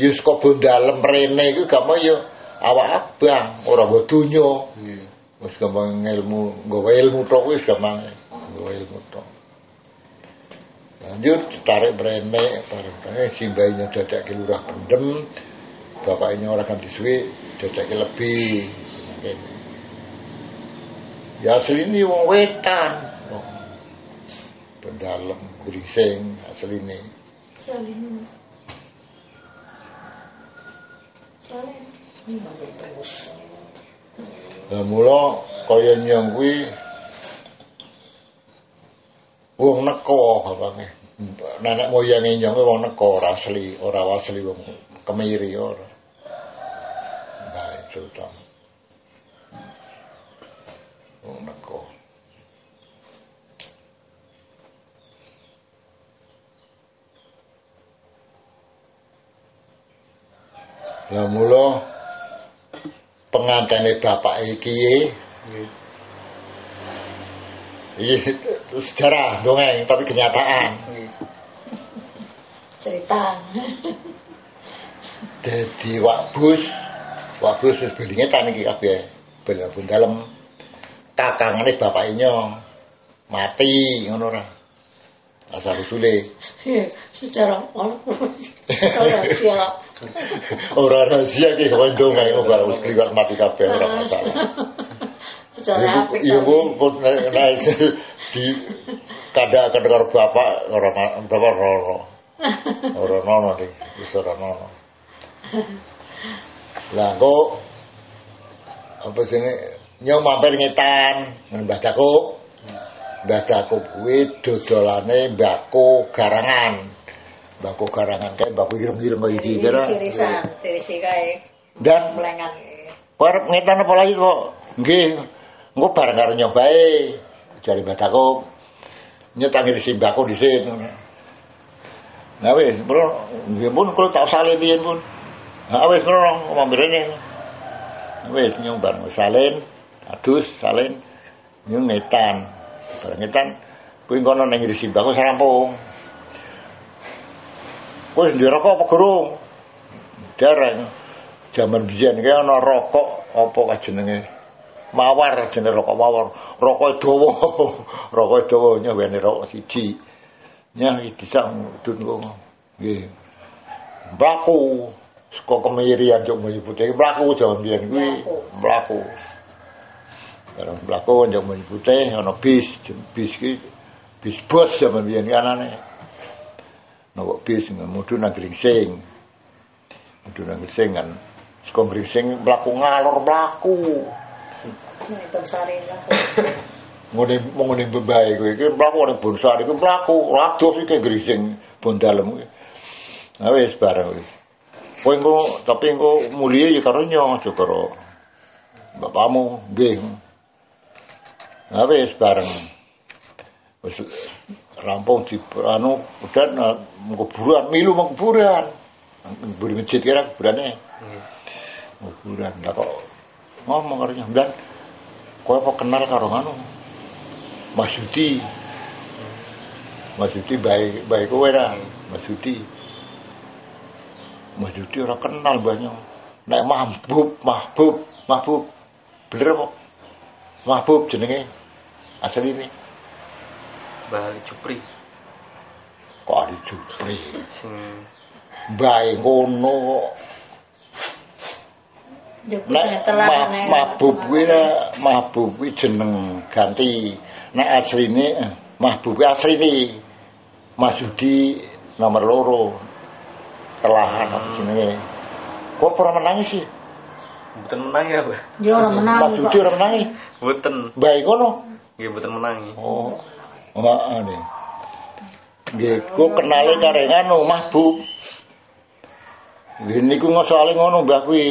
Yus kok bondalem rene iku gak mau yo awak abang ora nggo donya. Nggih. Wis gampang ilmu, nggawa ilmu tok wis gampang. Nggawa ilmu tok. Lanjut tarik brenek bareng bareng si bayinya dadake lurah pendem. Bapaknya orang kan disuwi dadake lebih. Ngene. Ya asli ini wong wetan. Wong Pendalem, berising asli ini. Lah mula kaya nyong kuwi wong neko bapake. Nenek moyange nyong wong neko ora asli, ora asli wong kemiri ora. Sultan. Wong neko. Lah mula pengantene bapak iki Nggih. Iki sejarah dongeng tapi kenyataan. Cerita. Dadi wakbus, wakbus wis belingetan iki kabeh. Pun dalem kakangane bapake nyong mati ngono ora. Asal usule Secara kalau siap. ora rahasia ki kon dongeng ora wis kliwat mati kabeh ora masalah. Secara apik. Iya bu, di kada kedengar bapak orang bapak roro, orang nono nih, bisa orang nono. Lah kok apa sini nyom mampir ngetan mbah Dakup. Mbah Dakup kuwi dodolane mbako garangan. Mbako garangan kae mbako ireng-ireng kaya iki kira. Tirisan, tirisi kae. Dan Melengan. Parep ngetan apa lagi kok? Nggih. Engko bareng karo nyobae. Jare Badako. Nyetangi di simbako dhisik. Nah wis, bro, nggih pun kula tak riyen pun. Nah wis ngono mampir rene. Wis nyobar salin, adus salin, nyung ngetan. Bareng ngetan kuwi kono ning di simbako sarampung. Wis ndi rokok apa gurung? Dereng. Zaman biyen ki ana rokok apa ka jenenge? Mawar jenenge rokok mawar. Rokok dawa. rokok dawa nyawene rokok siji. Nyah iki bisa mudun kok. Nggih. Mlaku saka kemirian juk mlayu putih mlaku jaman biyen kuwi mlaku. Bareng mlaku njok mlayu putih ana bis, bis ki bis bos jaman biyen ki anane. Nawa bis mudu nang Gringsing. Mudu nang Gringsing kan. Saka Gringsing mlaku ngalor mlaku. Itu sari lah. ngene ngene bebae kowe iki mlaku ning bonsar iku mlaku rados iki grising bondalem kuwi. Nah wis bareng wis. Kowe engko tapi engko mulie ya karo nyo aja karo bapakmu nggih. Nah wis bareng. Wis rampung di anu udah kuburan milu mau kuburan. Kuburan masjid kira kuburane. Kuburan lah kok ngomong karo dan kowe apa kenal karo anu Mas Yudi. Mas Yudi baik baik kowe ra, Mas Yudi. Mas Yudi ora kenal banyak. Nek mahbub, mahbub, mahbub. Bener apa? Mahbub jenenge asli ini. Bali Jupri. Kok ada Jupri. Sing Baik ngono kok. Nek mahbub kuwi mahbub kuwi jeneng ganti. Nek asline mahbub kuwi asline Mas Yudi nomor loro. Telahan apa jenenge. Kok ora menangi sih? Bukan menang ya, Mbak. Dia orang menang Mas Yudi kok. ora menangi. Bukan. Baik ngono. Nggih bukan menangi. Oh. Enggak ane. Nggih, ku kenale kare anu mahbub. Nggih niku soalé ngono Mbah kuwi.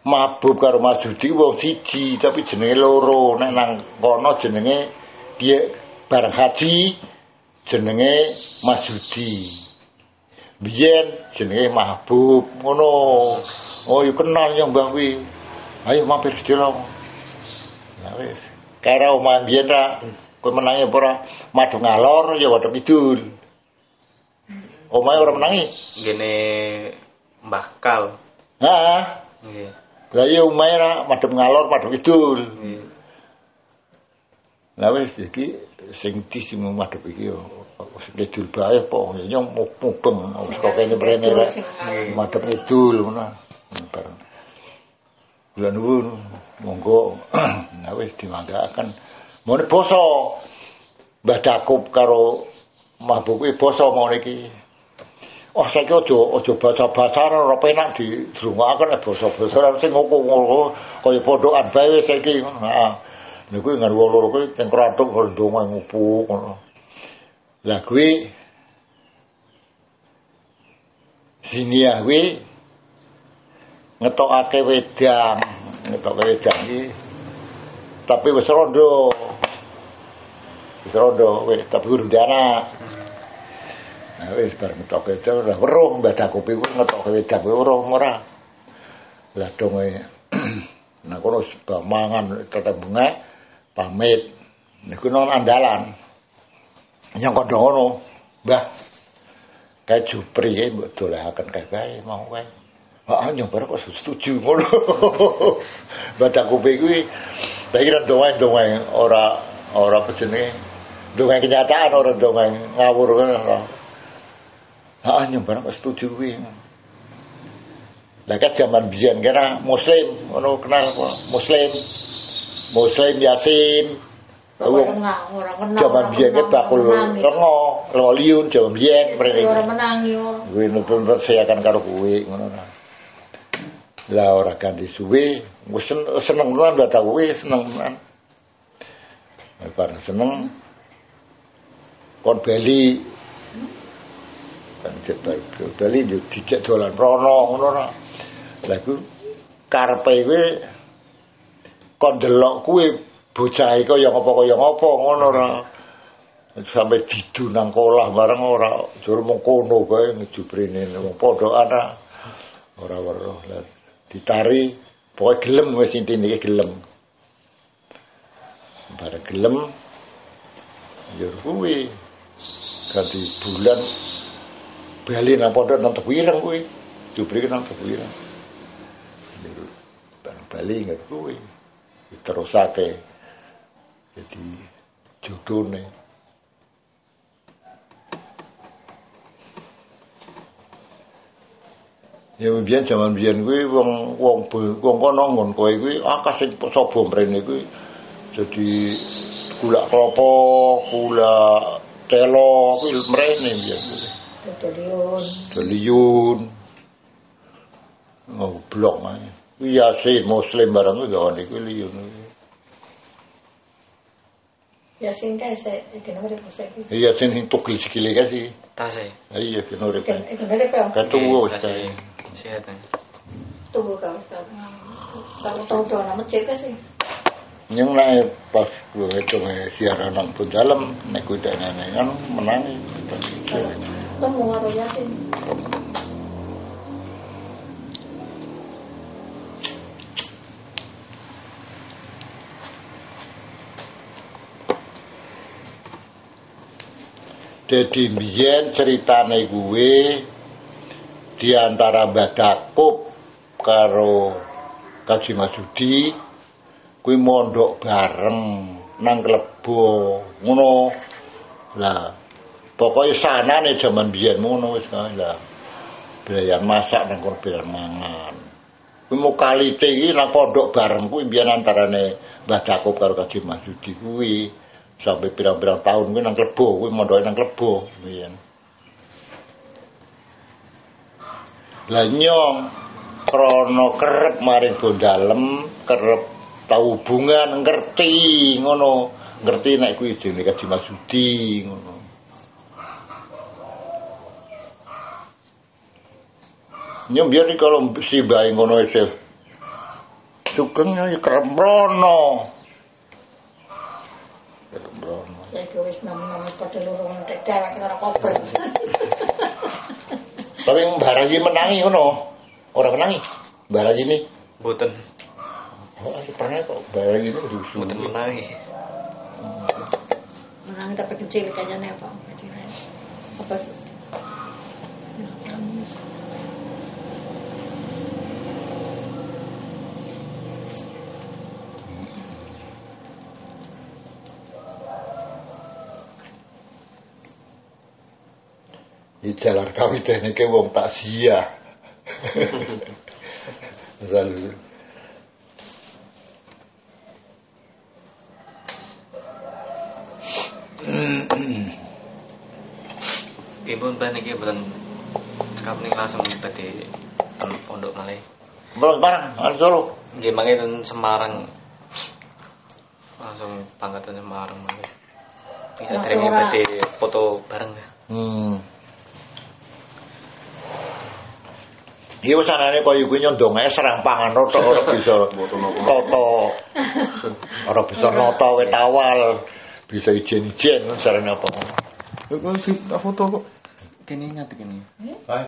Mahbub karo Mas Yudi wong siji tapi jenenge loro. Nek nang kono jenenge dia bareng haji jenenge Mas Yudi. Biyen jenenge Mahbub ngono. Oh, yo kenal yang Mbah kuwi. Ayo mampir sedelo. Nah wis. Karo omah biyen ra kowe menangi apa ora? Madu ngalor ya wadok kidul. Omahe ora menangi. Gene Mbah Kal. Heeh. Nggih. Lah iya omahe ra madhep ngalor madhep kidul. Nggih. Lah wis iki sing di sing madhep iki yo kidul bae apa ya mubeng wis kok kene mrene rek. Madhep kidul ngono. Bareng. Bulan nuwun monggo nah wis dimanggakan. Mone basa Mbah Dakup karo Mahbub kuwi basa mau iki. Oh saiki aja aja basa-basa ora penak dirungokaken nek basa-basa sing ngoko-ngoko kaya pondokan bae wis saiki ngono. Heeh. Lha kuwi ngaru loro kuwi teng kratuk ndonga ngupuk ngono. Lah kuwi Sinia kuwi ngetokake wedang, ngetokake wedang iki tapi wis rondo. Wis rondo wis tapi kudu ndek anak. Nah wis bar ngetoke wedang ora weruh mbah dakupi kuwi ngetoke wedang kuwi weruh ora. Lah donge nah kono mangan tetep bengek pamit. Niku nang andalan. Yang kondo ngono, Mbah. Kayak jupri ya mbok dolahaken kae bae mau kae. Ah nyobar kok setuju ngono. Mbah dakupi kuwi tak kira doain-doain ora ora apa jenenge dongeng kenyataan ora dongeng ngawur kan ora. Ah nyobar kok setuju kuwi. Lah kan zaman biyen kira muslim ngono kenal apa? Muslim. Muslim Yasin. Kenal, ora kenal. Zaman ora biyen ki bakul rengo, loliun zaman biyen mrene. Ora menang yo. Kuwi nutun saya akan karo kowe ngono ta. Lah ora ganti suwe, seneng tenan gak tau kowe seneng tenan. Bar seneng kon bali kan cepat bali yo dicek dolan rono ngono ta. Lah iku karepe kowe kon delok kowe bocah iku ya apa kaya ngapa ngono ra. sampai didu nang kolah bareng ora jur mung kono bae ngejubrene wong pondokan ora ora weruh lah ditari pokoke gelem wis intine iki gelem bareng gelem jur kuwi ganti bulan bali nang pondok nang Tebireng kuwi. Jupri nang Tebireng. Bareng bali ngerti kuwi. Diterusake. Jadi judulnya Ya biyen jaman biyen kuwi wong wong wong kono ngon kowe kuwi akeh sing sapa mrene kuwi jadi gula klopo, gula telo kuwi mrene biyen kuwi. Tutuliun. Deliyun. Ngoblok ae. Kuwi yasin muslim barang kuwi gawane kuwi liyun. Yasin kae saya kena mereka saya ki. Iya sing tukil sikile ka sih. Tase. Iya kena urip. Kena kena mereka Ketuwo wis Tase. kae. Sehat. ya. tunggu kau kau. Kalau tahu tahu nama cek sih. Yang naik pas gue ngitung siaran nang pun dalam naik kuda nenek kan menang Temu karo Yasin. Jadi biyen ceritane gue di antara Mbah Dakup karo Kaji Masudi kuwi mondok bareng nang klebo ngono. Lah pokoknya sanane jaman biyen ngono wis kae lah. Masak nang kono biayan mangan. Kuwi mau kalite iki nang pondok bareng kuwi biyen antarane Mbah Dakup karo Kaji Masudi kuwi sampai pirang-pirang tahun kuwi nang klebo kuwi mondoke nang klebo biyen. Lah nyong krana kerep maring bondalem, kerep tau hubungan ngerti ngono, ngerti nek kuwi jenenge Kaji Masudi ngono. Nyong iki kalau si bae ngono isih sugeng ya kerep mrono. Kerep mrono. Saya ki wis nama-nama pada lurung tek dewek karo kober. Tapi menangi ngono. Ora menangi. Mbak Raji ini. Boten. Oh, pernah kok Mbak Raji ini diusul. Boten menangi. Menang tapi kecil kayaknya apa? Kecil. Apa sih? Nah. Di jalan kami tekniknya wong tak sia. Selalu. Ibu mbah niki boten cekap ning langsung ten pondok malih. Belum barang, Solo. Nggih mangke Semarang. Langsung pangkat ten Semarang malih. Bisa ora- badhe foto bareng ya. Hmm. Iya wis anane kaya kuwi nyondong ae serang pangan tok ora bisa toto. Ora bisa nata wit awal. Bisa ijen-ijen sarane apa. Kok si foto kok kene ngadeg kene.